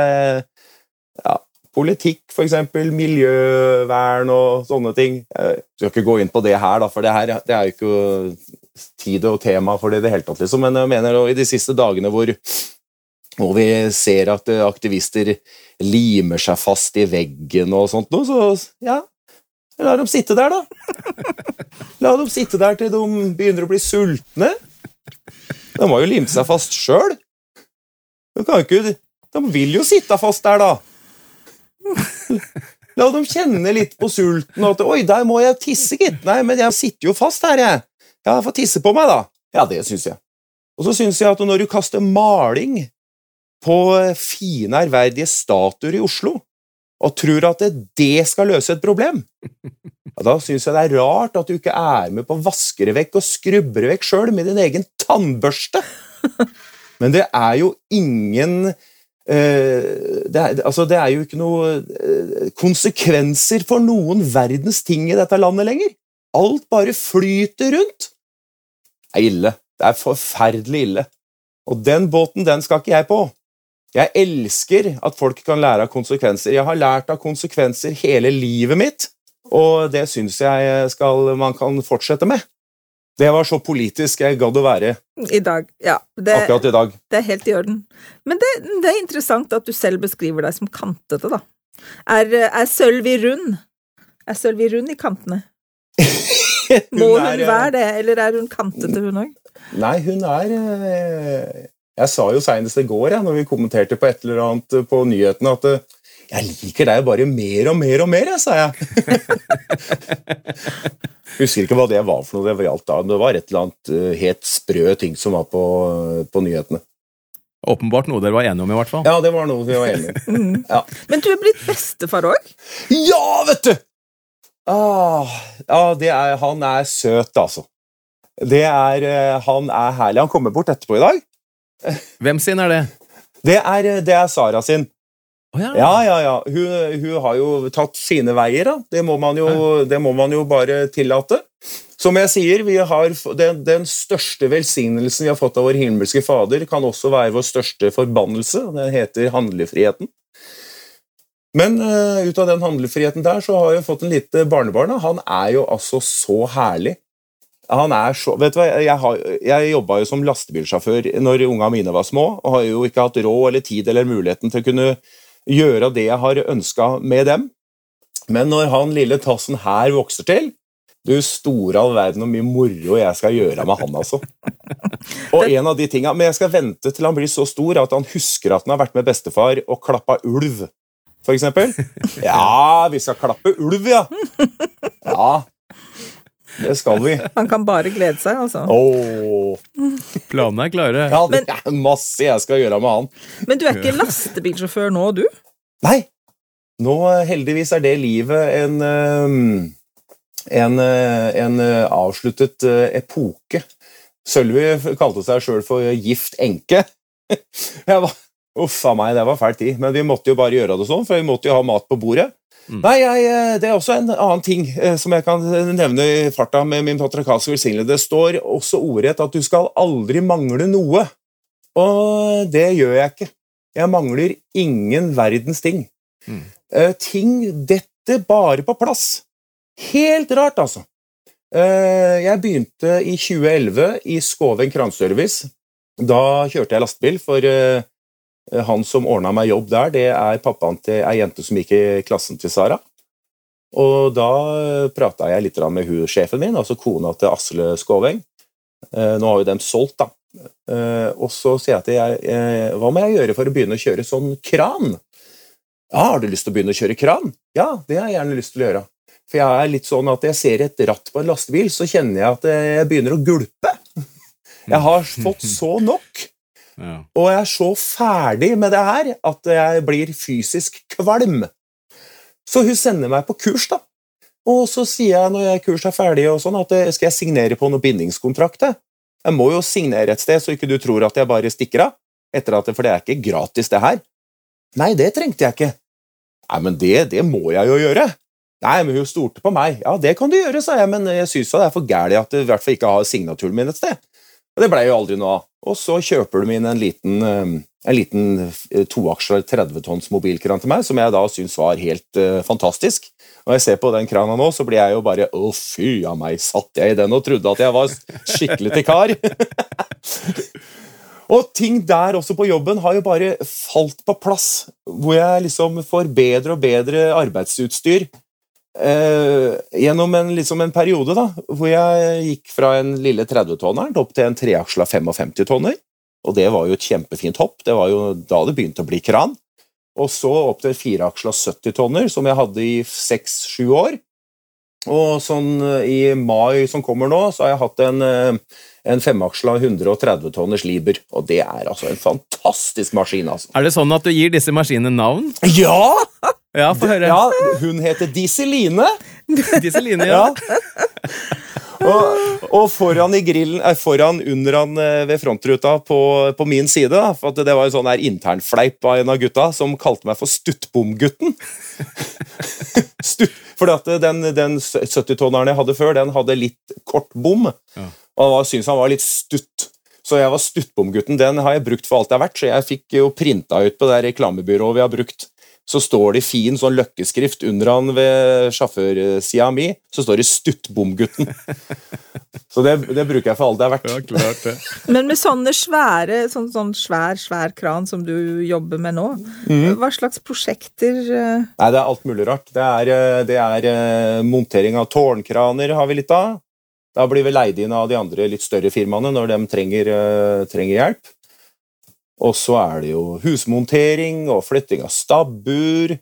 ja, politikk, for eksempel, miljøvern og sånne ting. Jeg skal ikke gå inn på det her, da, for det, her, det er jo ikke tid og tema for det i det hele tatt, liksom. Men jeg mener i de siste dagene hvor, hvor vi ser at eh, aktivister limer seg fast i veggen og sånt noe, så ja, la dem sitte der, da. La dem sitte der til de begynner å bli sultne. De har jo limt seg fast sjøl. De De vil jo sitte fast der, da. La dem kjenne litt på sulten og at 'oi, der må jeg tisse, gitt'. Nei, men jeg sitter jo fast her, jeg. Ja, får tisse på meg, da. Ja, det syns jeg. Og så syns jeg at når du kaster maling på fine, ærverdige statuer i Oslo, og tror at det, det skal løse et problem, ja, da syns jeg det er rart at du ikke er med på å vaske det vekk og skrubbe det vekk sjøl med din egen tannbørste. Men det er jo ingen eh, det, er, altså, det er jo ikke noe eh, konsekvenser for noen verdens ting i dette landet lenger. Alt bare flyter rundt. Det er ille. Det er forferdelig ille. Og den båten, den skal ikke jeg på. Jeg elsker at folk kan lære av konsekvenser. Jeg har lært av konsekvenser hele livet mitt, og det syns jeg skal, man kan fortsette med. Det var så politisk jeg gadd å være I dag. Ja. Det, akkurat i dag. det er helt i orden. Men det, det er interessant at du selv beskriver deg som kantete, da. Er, er Sølvi rund? Er Sølvi rund i kantene? Må hun er, eh, være det, eller er hun kantete, hun òg? Nei, hun er eh, Jeg sa jo senest i går, jeg, når vi kommenterte på et eller annet på nyhetene, at eh, jeg liker deg bare mer og mer og mer, jeg, sa jeg. Husker ikke hva det var for noe det gjaldt da. men Det var et eller annet eh, helt sprø ting som var på, på nyhetene. Åpenbart noe dere var enige om, i hvert fall. Ja, det var noe vi var enige om. Ja, Men du er blitt bestefar òg? ja vet du! Ah, ja, det er, han er søt, altså. Det er, eh, han er herlig. Han kommer bort etterpå i dag. Hvem sin er det? Det er, det er Sara sin. Oh, ja. Ja, ja, ja. Hun, hun har jo tatt sine veier, da. Det må man jo, det må man jo bare tillate. Som jeg sier, vi har, den, den største velsignelsen vi har fått av vår himmelske Fader, kan også være vår største forbannelse. Den heter handlefriheten. Men uh, ut av den handlefriheten der, så har jeg fått en lite barnebarn. Han er jo altså så herlig. Han er så, vet du hva, Jeg, har, jeg jobba jo som lastebilsjåfør når unga mine var små, og har jo ikke hatt råd eller tid eller muligheten til å kunne gjøre det jeg har ønska med dem. Men når han lille tassen her vokser til Du store all verden og mye moro jeg skal gjøre med han, altså. Og en av de tinga, Men jeg skal vente til han blir så stor at han husker at han har vært med bestefar og klappa ulv, eksempel. Ja, vi skal klappe ulv, ja! Ja, det skal vi. Han kan bare glede seg, altså. Oh. Planene er klare. ja, det er masse jeg skal gjøre med han. Men du er ikke lastebilsjåfør nå, du? Nei, nå heldigvis er det livet en eh, en, eh, en eh, avsluttet epoke. Sølvi kalte seg sjøl for gift enke. Jeg var, Uff a meg, det var fæl tid, men vi måtte jo bare gjøre det sånn, for vi måtte jo ha mat på bordet. Mm. Nei, jeg, eh, Det er også en annen ting eh, som jeg kan nevne i farta med min patriarkalske velsignelse. Det står også ordrett at du skal aldri mangle noe. Og det gjør jeg ikke. Jeg mangler ingen verdens ting. Mm. Eh, ting detter bare på plass. Helt rart, altså. Eh, jeg begynte i 2011 i Skåven kranservice. Da kjørte jeg lastebil, for eh, han som ordna meg jobb der, det er pappaen til ei jente som gikk i klassen til Sara. Og da prata jeg litt med hun sjefen min, altså kona til Asle Skåveng. Eh, nå har jo dem solgt, da. Eh, og så sier jeg til jeg eh, hva må jeg gjøre for å begynne å kjøre sånn kran? Ja, har du lyst til å begynne å kjøre kran? Ja, det har jeg gjerne lyst til å gjøre. For jeg er litt sånn at jeg ser et ratt på en lastebil, så kjenner jeg at jeg begynner å gulpe. Jeg har fått så nok, Og jeg er så ferdig med det her at jeg blir fysisk kvalm. Så hun sender meg på kurs, da. Og så sier jeg når jeg kurs er ferdig, og sånn, at eh, skal jeg signere på noen bindingskontrakt. jeg? Må jo signere et sted, så ikke du tror at jeg bare stikker av. Etter at, For det er ikke gratis, det her. Nei, det trengte jeg ikke. Nei, men det, det må jeg jo gjøre. Nei, men hun stolte på meg. Ja, det kan du gjøre, sa jeg, men jeg syns det er for gærent at du i hvert fall ikke har signaturen min et sted. Og det blei jo aldri noe av. Og så kjøper du inn en liten, eh, en liten eh, toaksler 30-tonns mobilkran til meg, som jeg da syns var helt uh, fantastisk. Når jeg ser på den krana nå, så blir jeg jo bare Å, fy a meg, satt jeg i den og trodde at jeg var skikkelig til kar? og ting der også på jobben har jo bare falt på plass, hvor jeg liksom får bedre og bedre arbeidsutstyr. Eh, gjennom en, liksom en periode da, hvor jeg gikk fra en lille 30-tonneren opp til en treaksla 55-tonner. Og det var jo et kjempefint hopp. Det var jo da det begynte å bli kran. Og så opp til en fireaksla 70-tonner, som jeg hadde i seks-sju år. Og sånn eh, i mai som kommer nå, så har jeg hatt en, eh, en femaksla 130 tonners Liber. Og det er altså en fantastisk maskin, altså. Er det sånn at du gir disse maskinene navn? Ja! Ja, få høre. ja hun heter Diseline. Diseline, ja. Ja. Og, og foran i grillen, eh, foran under han eh, ved frontruta på, på min side, da, for det var en sånn internfleip av en av gutta som kalte meg for Stuttbomgutten. Stutt, fordi den, den 70-tonneren jeg hadde før, den hadde litt kort bom. Ja. Og han var- syntes han var litt stutt. Så jeg var Stuttbomgutten. Den har jeg brukt for alt jeg har vært, så jeg fikk jo printa ut på det reklamebyrået vi har brukt. Så står det i fin sånn løkkeskrift under han ved sjåførsida mi, så står det 'Stuttbomgutten'. Så det, det bruker jeg for alt det er verdt. Ja, klart det. Men med sånne svære, sånn, sånn svær, svær kran som du jobber med nå, mm. hva slags prosjekter eh, Nei, det er alt mulig rart. Det er, eh, det er eh, montering av tårnkraner har vi litt av. Da blir vi leid inn av de andre litt større firmaene når de trenger, trenger hjelp. Og så er det jo husmontering og flytting av stabbur.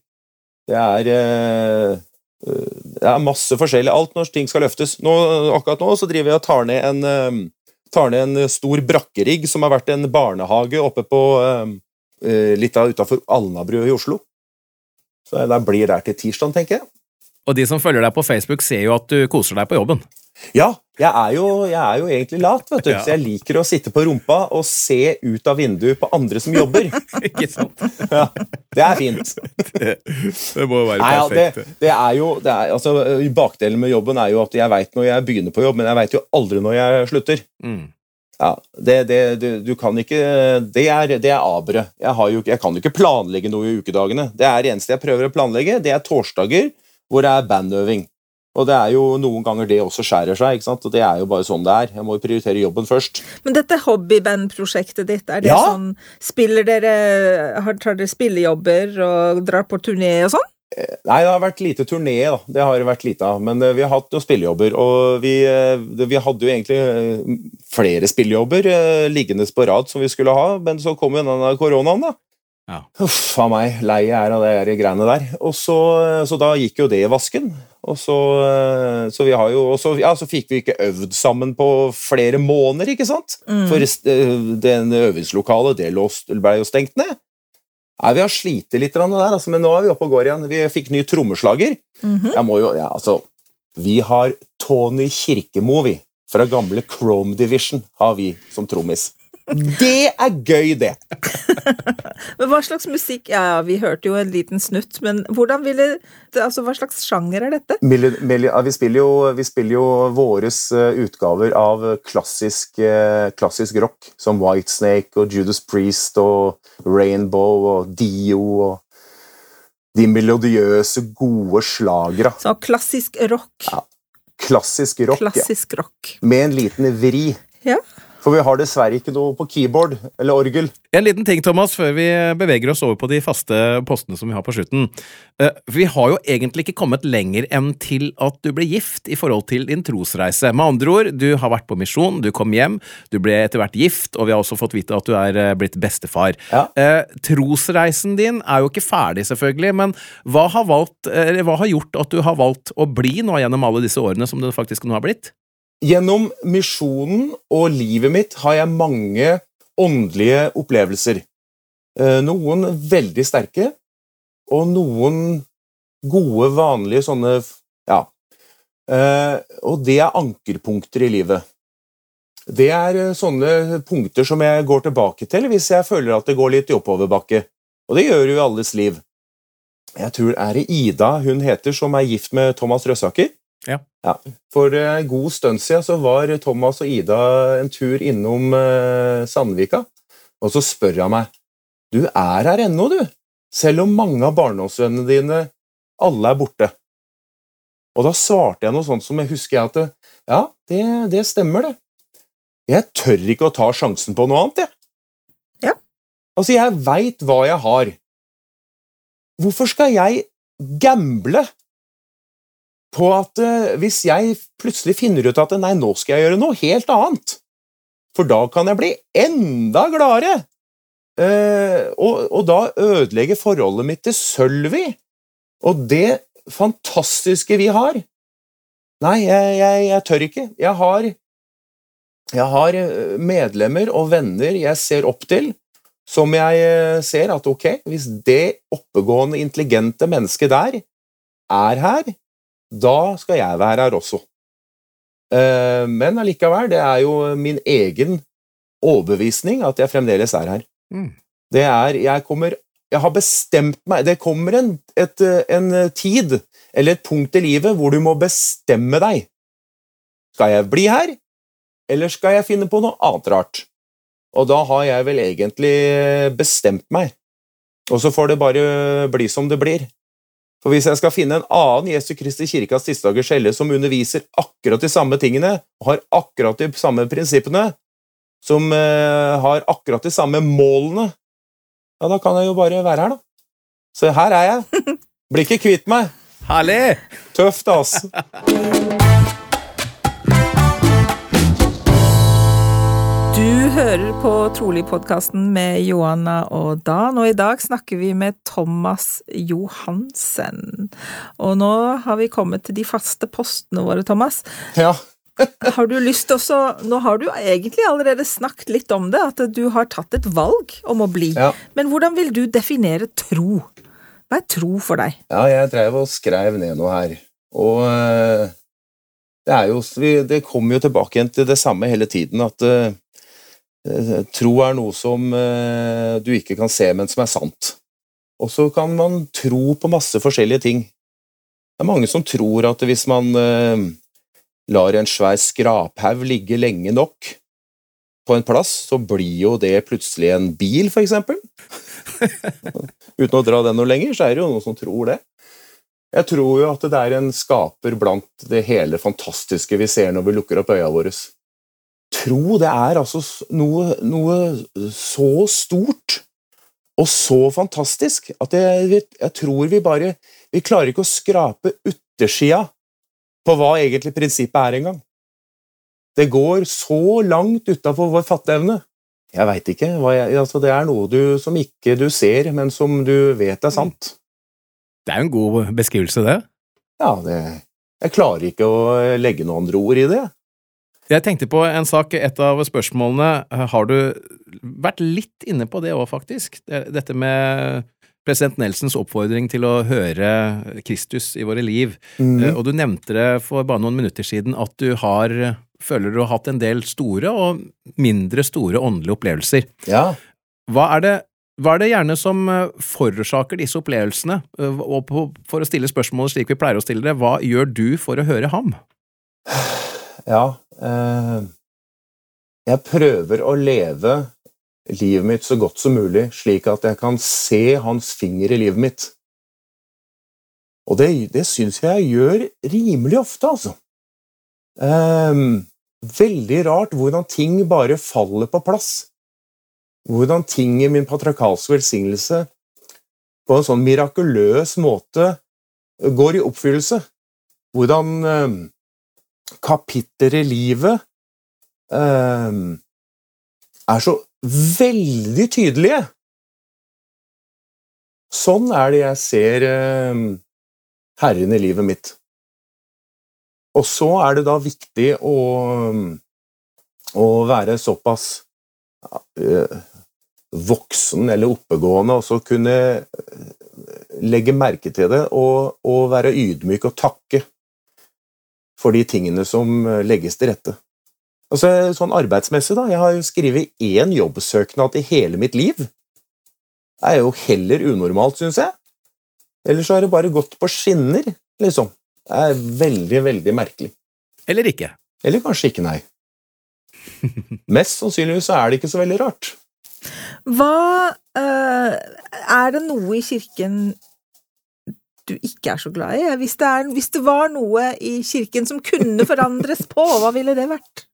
Det er, eh, eh, det er masse forskjellig. Alt når ting skal løftes. Nå, akkurat nå så driver jeg og tar ned en, eh, tar ned en stor brakkerigg som har vært en barnehage oppe på litt utafor Alnabru i Oslo. Så det blir der til tirsdag, tenker jeg. Og de som følger deg på Facebook, ser jo at du koser deg på jobben. Ja, jeg er, jo, jeg er jo egentlig lat, vet du. Ja. Så jeg liker å sitte på rumpa og se ut av vinduet på andre som jobber. Ikke sant? Ja, det er fint. Det, det må jo være Nei, ja, det, perfekt. det er jo det er, altså, Bakdelen med jobben er jo at jeg veit når jeg begynner på jobb, men jeg veit jo aldri når jeg slutter. Mm. Ja, det, det, du, du kan ikke Det er, det er aberet. Jeg, har jo, jeg kan jo ikke planlegge noe i ukedagene. Det er det eneste jeg prøver å planlegge, det er torsdager hvor det er bandøving. Og det er jo noen ganger det også skjærer seg, ikke sant? og det er jo bare sånn det er. Jeg må jo prioritere jobben først. Men dette hobbybandprosjektet ditt, er det Ja. sånn Spiller dere har, Tar dere spillejobber og drar på turné og sånn? Nei, det har vært lite turné, da. Det har det vært lite av. Men eh, vi har hatt noen spillejobber, og vi, eh, vi hadde jo egentlig eh, flere spillejobber eh, liggende på rad som vi skulle ha, men så kom jo denne koronaen, da. Ja. Uff a meg, lei jeg er av de greiene der. Og så, så da gikk jo det i vasken. Og så, eh, så vi har jo og så, ja, så fikk vi ikke øvd sammen på flere måneder, ikke sant? For eh, den øvingslokalet, det ble jo stengt ned. Nei, Vi har slitt litt der, altså, men nå er vi oppe og går igjen. Vi fikk ny trommeslager. Jeg må jo, ja, altså, Vi har Tony Kirkemo, vi. Fra gamle Chrome Division har vi som trommis. Det er gøy, det! Men hva slags musikk Ja, ja, vi hørte jo en liten snutt, men hvordan ville Altså, hva slags sjanger er dette? Mil Mil ja, vi spiller jo, vi spiller jo våres eh, utgaver av klassisk, eh, klassisk rock, som Whitesnake og Judas Priest og Rainbow og Dio og de melodiøse, gode slagere. Så klassisk rock. Klassisk rock, ja. Klassisk rock. med en liten vri. Ja. For vi har dessverre ikke noe på keyboard eller orgel. En liten ting, Thomas, før vi beveger oss over på de faste postene som vi har på slutten. Eh, Vi har jo egentlig ikke kommet lenger enn til at du ble gift i forhold til din trosreise. Med andre ord, du har vært på misjon, du kom hjem, du ble etter hvert gift, og vi har også fått vite at du er eh, blitt bestefar. Ja. Eh, trosreisen din er jo ikke ferdig, selvfølgelig, men hva har, valgt, hva har gjort at du har valgt å bli nå gjennom alle disse årene som det faktisk nå har blitt? Gjennom misjonen og livet mitt har jeg mange åndelige opplevelser. Eh, Noen veldig sterke, og noen gode, vanlige sånne Ja. Eh, Og det er ankerpunkter i livet. Det er eh, sånne punkter som jeg går tilbake til hvis jeg føler at det går litt i oppoverbakke. Og det gjør jo alles liv. Jeg tror er det Ida hun heter, som er gift med Thomas Røsaker. Ja. For uh, god stund siden så var Thomas og Ida en tur innom uh, Sandvika, og så spør han meg Du er her ennå, du, selv om mange av barndomsvennene dine alle er borte. Og da svarte jeg noe sånt som jeg husker jeg at Ja, det, det stemmer, det. Jeg tør ikke å ta sjansen på noe annet, jeg. Ja. Altså, jeg veit hva jeg har. Hvorfor skal jeg gamble på at eh, hvis jeg plutselig finner ut at nei, nå skal jeg gjøre noe helt annet, for da kan jeg bli enda gladere, eh, og, og da ødelegge forholdet mitt til Sølvi og det fantastiske vi har. Nei, jeg, jeg, jeg tør ikke. Jeg har, jeg har eh, medlemmer og venner jeg ser opp til, som jeg ser at ok, hvis det oppegående, intelligente mennesket der er her, da skal jeg være her også. Eh, Men allikevel, det er jo min egen overbevisning at jeg fremdeles er her. Mm. Det er Jeg kommer Jeg har bestemt meg Det kommer en, et, en tid, eller et punkt i livet, hvor du må bestemme deg. Skal jeg bli her, eller skal jeg finne på noe annet rart? Og da har jeg vel egentlig bestemt meg. Og så får det bare bli som det blir. For hvis jeg skal finne en annen Jesu Kristi kirkas tidsdagers skjelle som underviser akkurat de samme tingene, og har akkurat de samme prinsippene, som eh, har akkurat de samme målene, ja, da kan jeg jo bare være her, da. Så her er jeg. Blir ikke kvitt meg. Herlig! Tøft, ass. Du hører på Trolig-podkasten med Johanna og Dan, og i dag snakker vi med Thomas Johansen. Og nå har vi kommet til de faste postene våre, Thomas. Ja. Har du lyst også Nå har du egentlig allerede snakket litt om det, at du har tatt et valg om å bli. Ja. Men hvordan vil du definere tro? Hva er tro for deg? Ja, jeg dreiv og skrev ned noe her. Og eh, Det, er jo, det kommer jo tilbake igjen til det samme hele tiden, at eh, tro er noe som eh, du ikke kan se, men som er sant. Og så kan man tro på masse forskjellige ting. Det er mange som tror at hvis man eh, lar en svær skraphaug ligge lenge nok på en plass, så blir jo det plutselig en bil, for eksempel. Uten å dra den noe lenger, så er det jo noen som tror det. Jeg tror jo at det er en skaper blant det hele fantastiske vi ser når vi lukker opp øya våre. Tro, det er altså noe, noe så stort og så fantastisk at jeg, jeg tror vi bare Vi klarer ikke å skrape yttersida på hva egentlig prinsippet er engang. Det går så langt utafor vår fatteevne. Jeg veit ikke. Jeg, altså det er noe du, som ikke du ser, men som du vet er sant. Det er jo en god beskrivelse, det. Ja, det, jeg klarer ikke å legge noen andre ord i det. Jeg tenkte på en sak, et av spørsmålene eh, Har du vært litt inne på det òg, faktisk? Dette med president Nelsons oppfordring til å høre Kristus i våre liv. Mm. Og du nevnte det for bare noen minutter siden at du har føler du har hatt en del store og mindre store åndelige opplevelser. Ja. Hva er det, hva er det gjerne som eh, forårsaker disse opplevelsene? Og for å stille spørsmålet slik vi pleier å stille det, hva gjør du for å høre ham? Ja. Eh, jeg prøver å leve livet mitt så godt som mulig, slik at jeg kan se hans finger i livet mitt. Og det, det syns jeg jeg gjør rimelig ofte, altså. Eh, veldig rart hvordan ting bare faller på plass. Hvordan ting i min patriarkalske velsignelse på en sånn mirakuløs måte går i oppfyllelse. Hvordan eh, kapitler i livet eh, er så veldig tydelige. Sånn er det jeg ser eh, Herren i livet mitt. Og så er det da viktig å, å være såpass eh, voksen eller oppegående og så kunne eh, legge merke til det og, og være ydmyk og takke for de tingene som eh, legges til rette. Altså, sånn arbeidsmessig, da. Jeg har jo skrevet én jobbsøknad i hele mitt liv. Det er jo heller unormalt, syns jeg. Ellers så har det bare gått på skinner, liksom. Det er veldig, veldig merkelig. Eller ikke? Eller kanskje ikke, nei. Mest sannsynligvis så er det ikke så veldig rart. Hva øh, Er det noe i kirken du ikke er så glad i? Hvis det, er, hvis det var noe i kirken som kunne forandres på, hva ville det vært?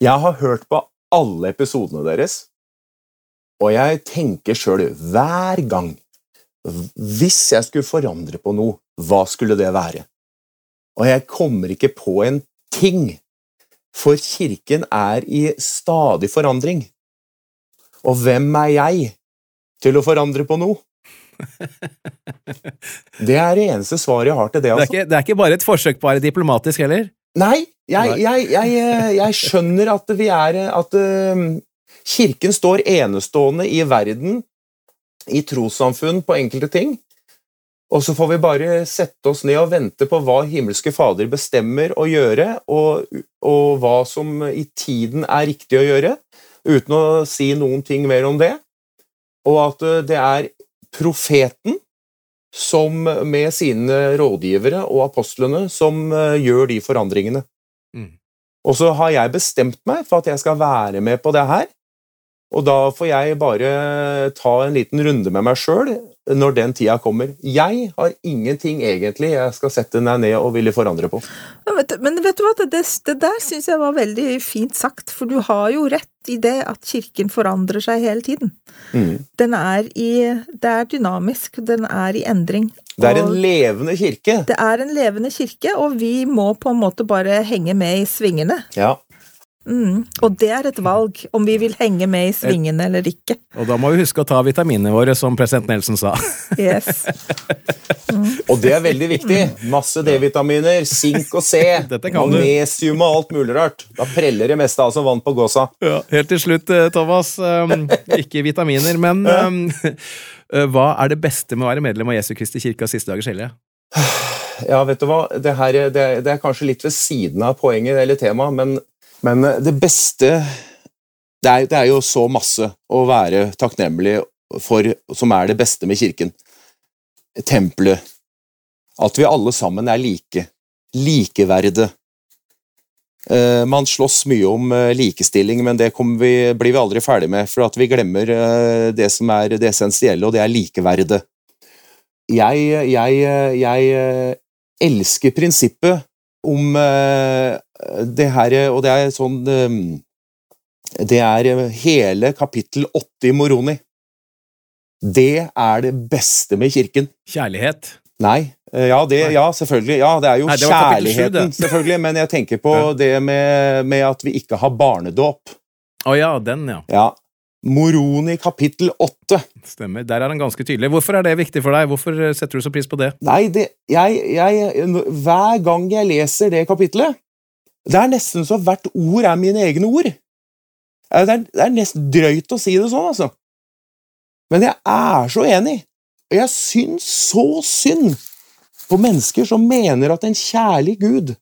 Jeg har hørt på alle episodene deres, og jeg tenker sjøl hver gang Hvis jeg skulle forandre på noe, hva skulle det være? Og jeg kommer ikke på en ting, for kirken er i stadig forandring. Og hvem er jeg til å forandre på noe? Det er det eneste svaret jeg har til det. Det er, altså. ikke, det er ikke bare et forsøk på å være diplomatisk heller? Nei, jeg, jeg, jeg, eh, jeg skjønner at vi er At uh, kirken står enestående i verden, i trossamfunn, på enkelte ting. Og så får vi bare sette oss ned og vente på hva himmelske Fader bestemmer å gjøre, og, og hva som i tiden er riktig å gjøre, uten å si noen ting mer om det. Og at eh, det er profeten som med sine rådgivere og apostlene som eh, gjør de forandringene. Mm. Og så har jeg bestemt meg for at jeg skal være med på det her, og da får jeg bare ta en liten runde med meg sjøl når den tida kommer. Jeg har ingenting egentlig jeg skal sette meg ned og ville forandre på. Men vet, du- men vet du hva, det, det der syns jeg var veldig fint sagt, for du har jo rett i det at kirken forandrer seg hele tiden. Mm. Den er i Det er dynamisk, den er i endring. Det er en levende kirke. det er en levende kirke, og vi må på en måte bare henge med i svingene. Ja. Mm. Og det er et valg, om vi vil henge med i svingene eller ikke. Og da må vi huske å ta vitaminene våre, som president Nelson sa. Yes. Og det er veldig viktig. Masse D-vitaminer, sink og C, magnesium og alt mulig rart. Da preller det meste av som vann på gåsa. Ja, helt til slutt, eh, Thomas. um, ikke vitaminer, men um, eh, hva er det beste med å være medlem av Jesu Kristi kirke av siste dagers hellige? Ja, vet du hva, det, her, det, det er kanskje litt ved siden av poenget eller temaet, men, men det beste det er, det er jo så masse å være takknemlig for, som er det beste med kirken. Tempelet. At vi alle sammen er like. Likeverde. Eh, man slåss mye om eh, likestilling, men det vi, blir vi aldri ferdig med, for at vi glemmer eh, det som er det essensielle, og det er likeverdet. Jeg, jeg, jeg eh, elsker prinsippet om eh, det her, og det er sånn eh, Det er hele kapittel åtte i Moroni. Det er det beste med kirken. Kjærlighet. Nei. eh, Ja, det, ja selvfølgelig. Ja, det er jo Nei, det kjærligheten, 7, selvfølgelig. Men jeg tenker på Ja. det med, med at vi ikke har barnedåp. Å ja, den, ja. Ja. Moroni kapittel åtte. Stemmer. Der er han ganske tydelig. Hvorfor er det viktig for deg? Hvorfor eh, setter du så pris på det? Nei, det, jeg, jeg, hver gang jeg leser det kapitlet Det er nesten så hvert ord er mine egne ord. Det er, det er nesten drøyt å si det sånn, altså. Men jeg er så enig. Og jeg syns så synd på mennesker som mener at en kjærlig Gud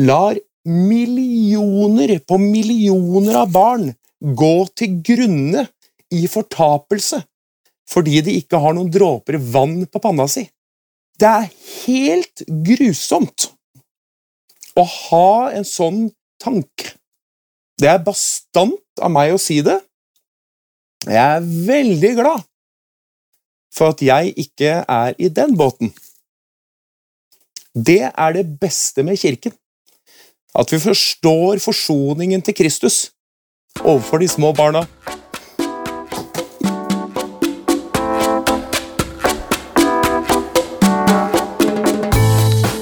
lar millioner på millioner av barn gå til grunne i fortapelse fordi de ikke har noen dråper vann på panna si. Det er helt grusomt å ha en sånn tanke. Det er bastant av meg å si det. Jeg er veldig glad for at jeg ikke er i den båten. Det er det beste med kirken. At vi forstår forsoningen til Kristus overfor de små barna.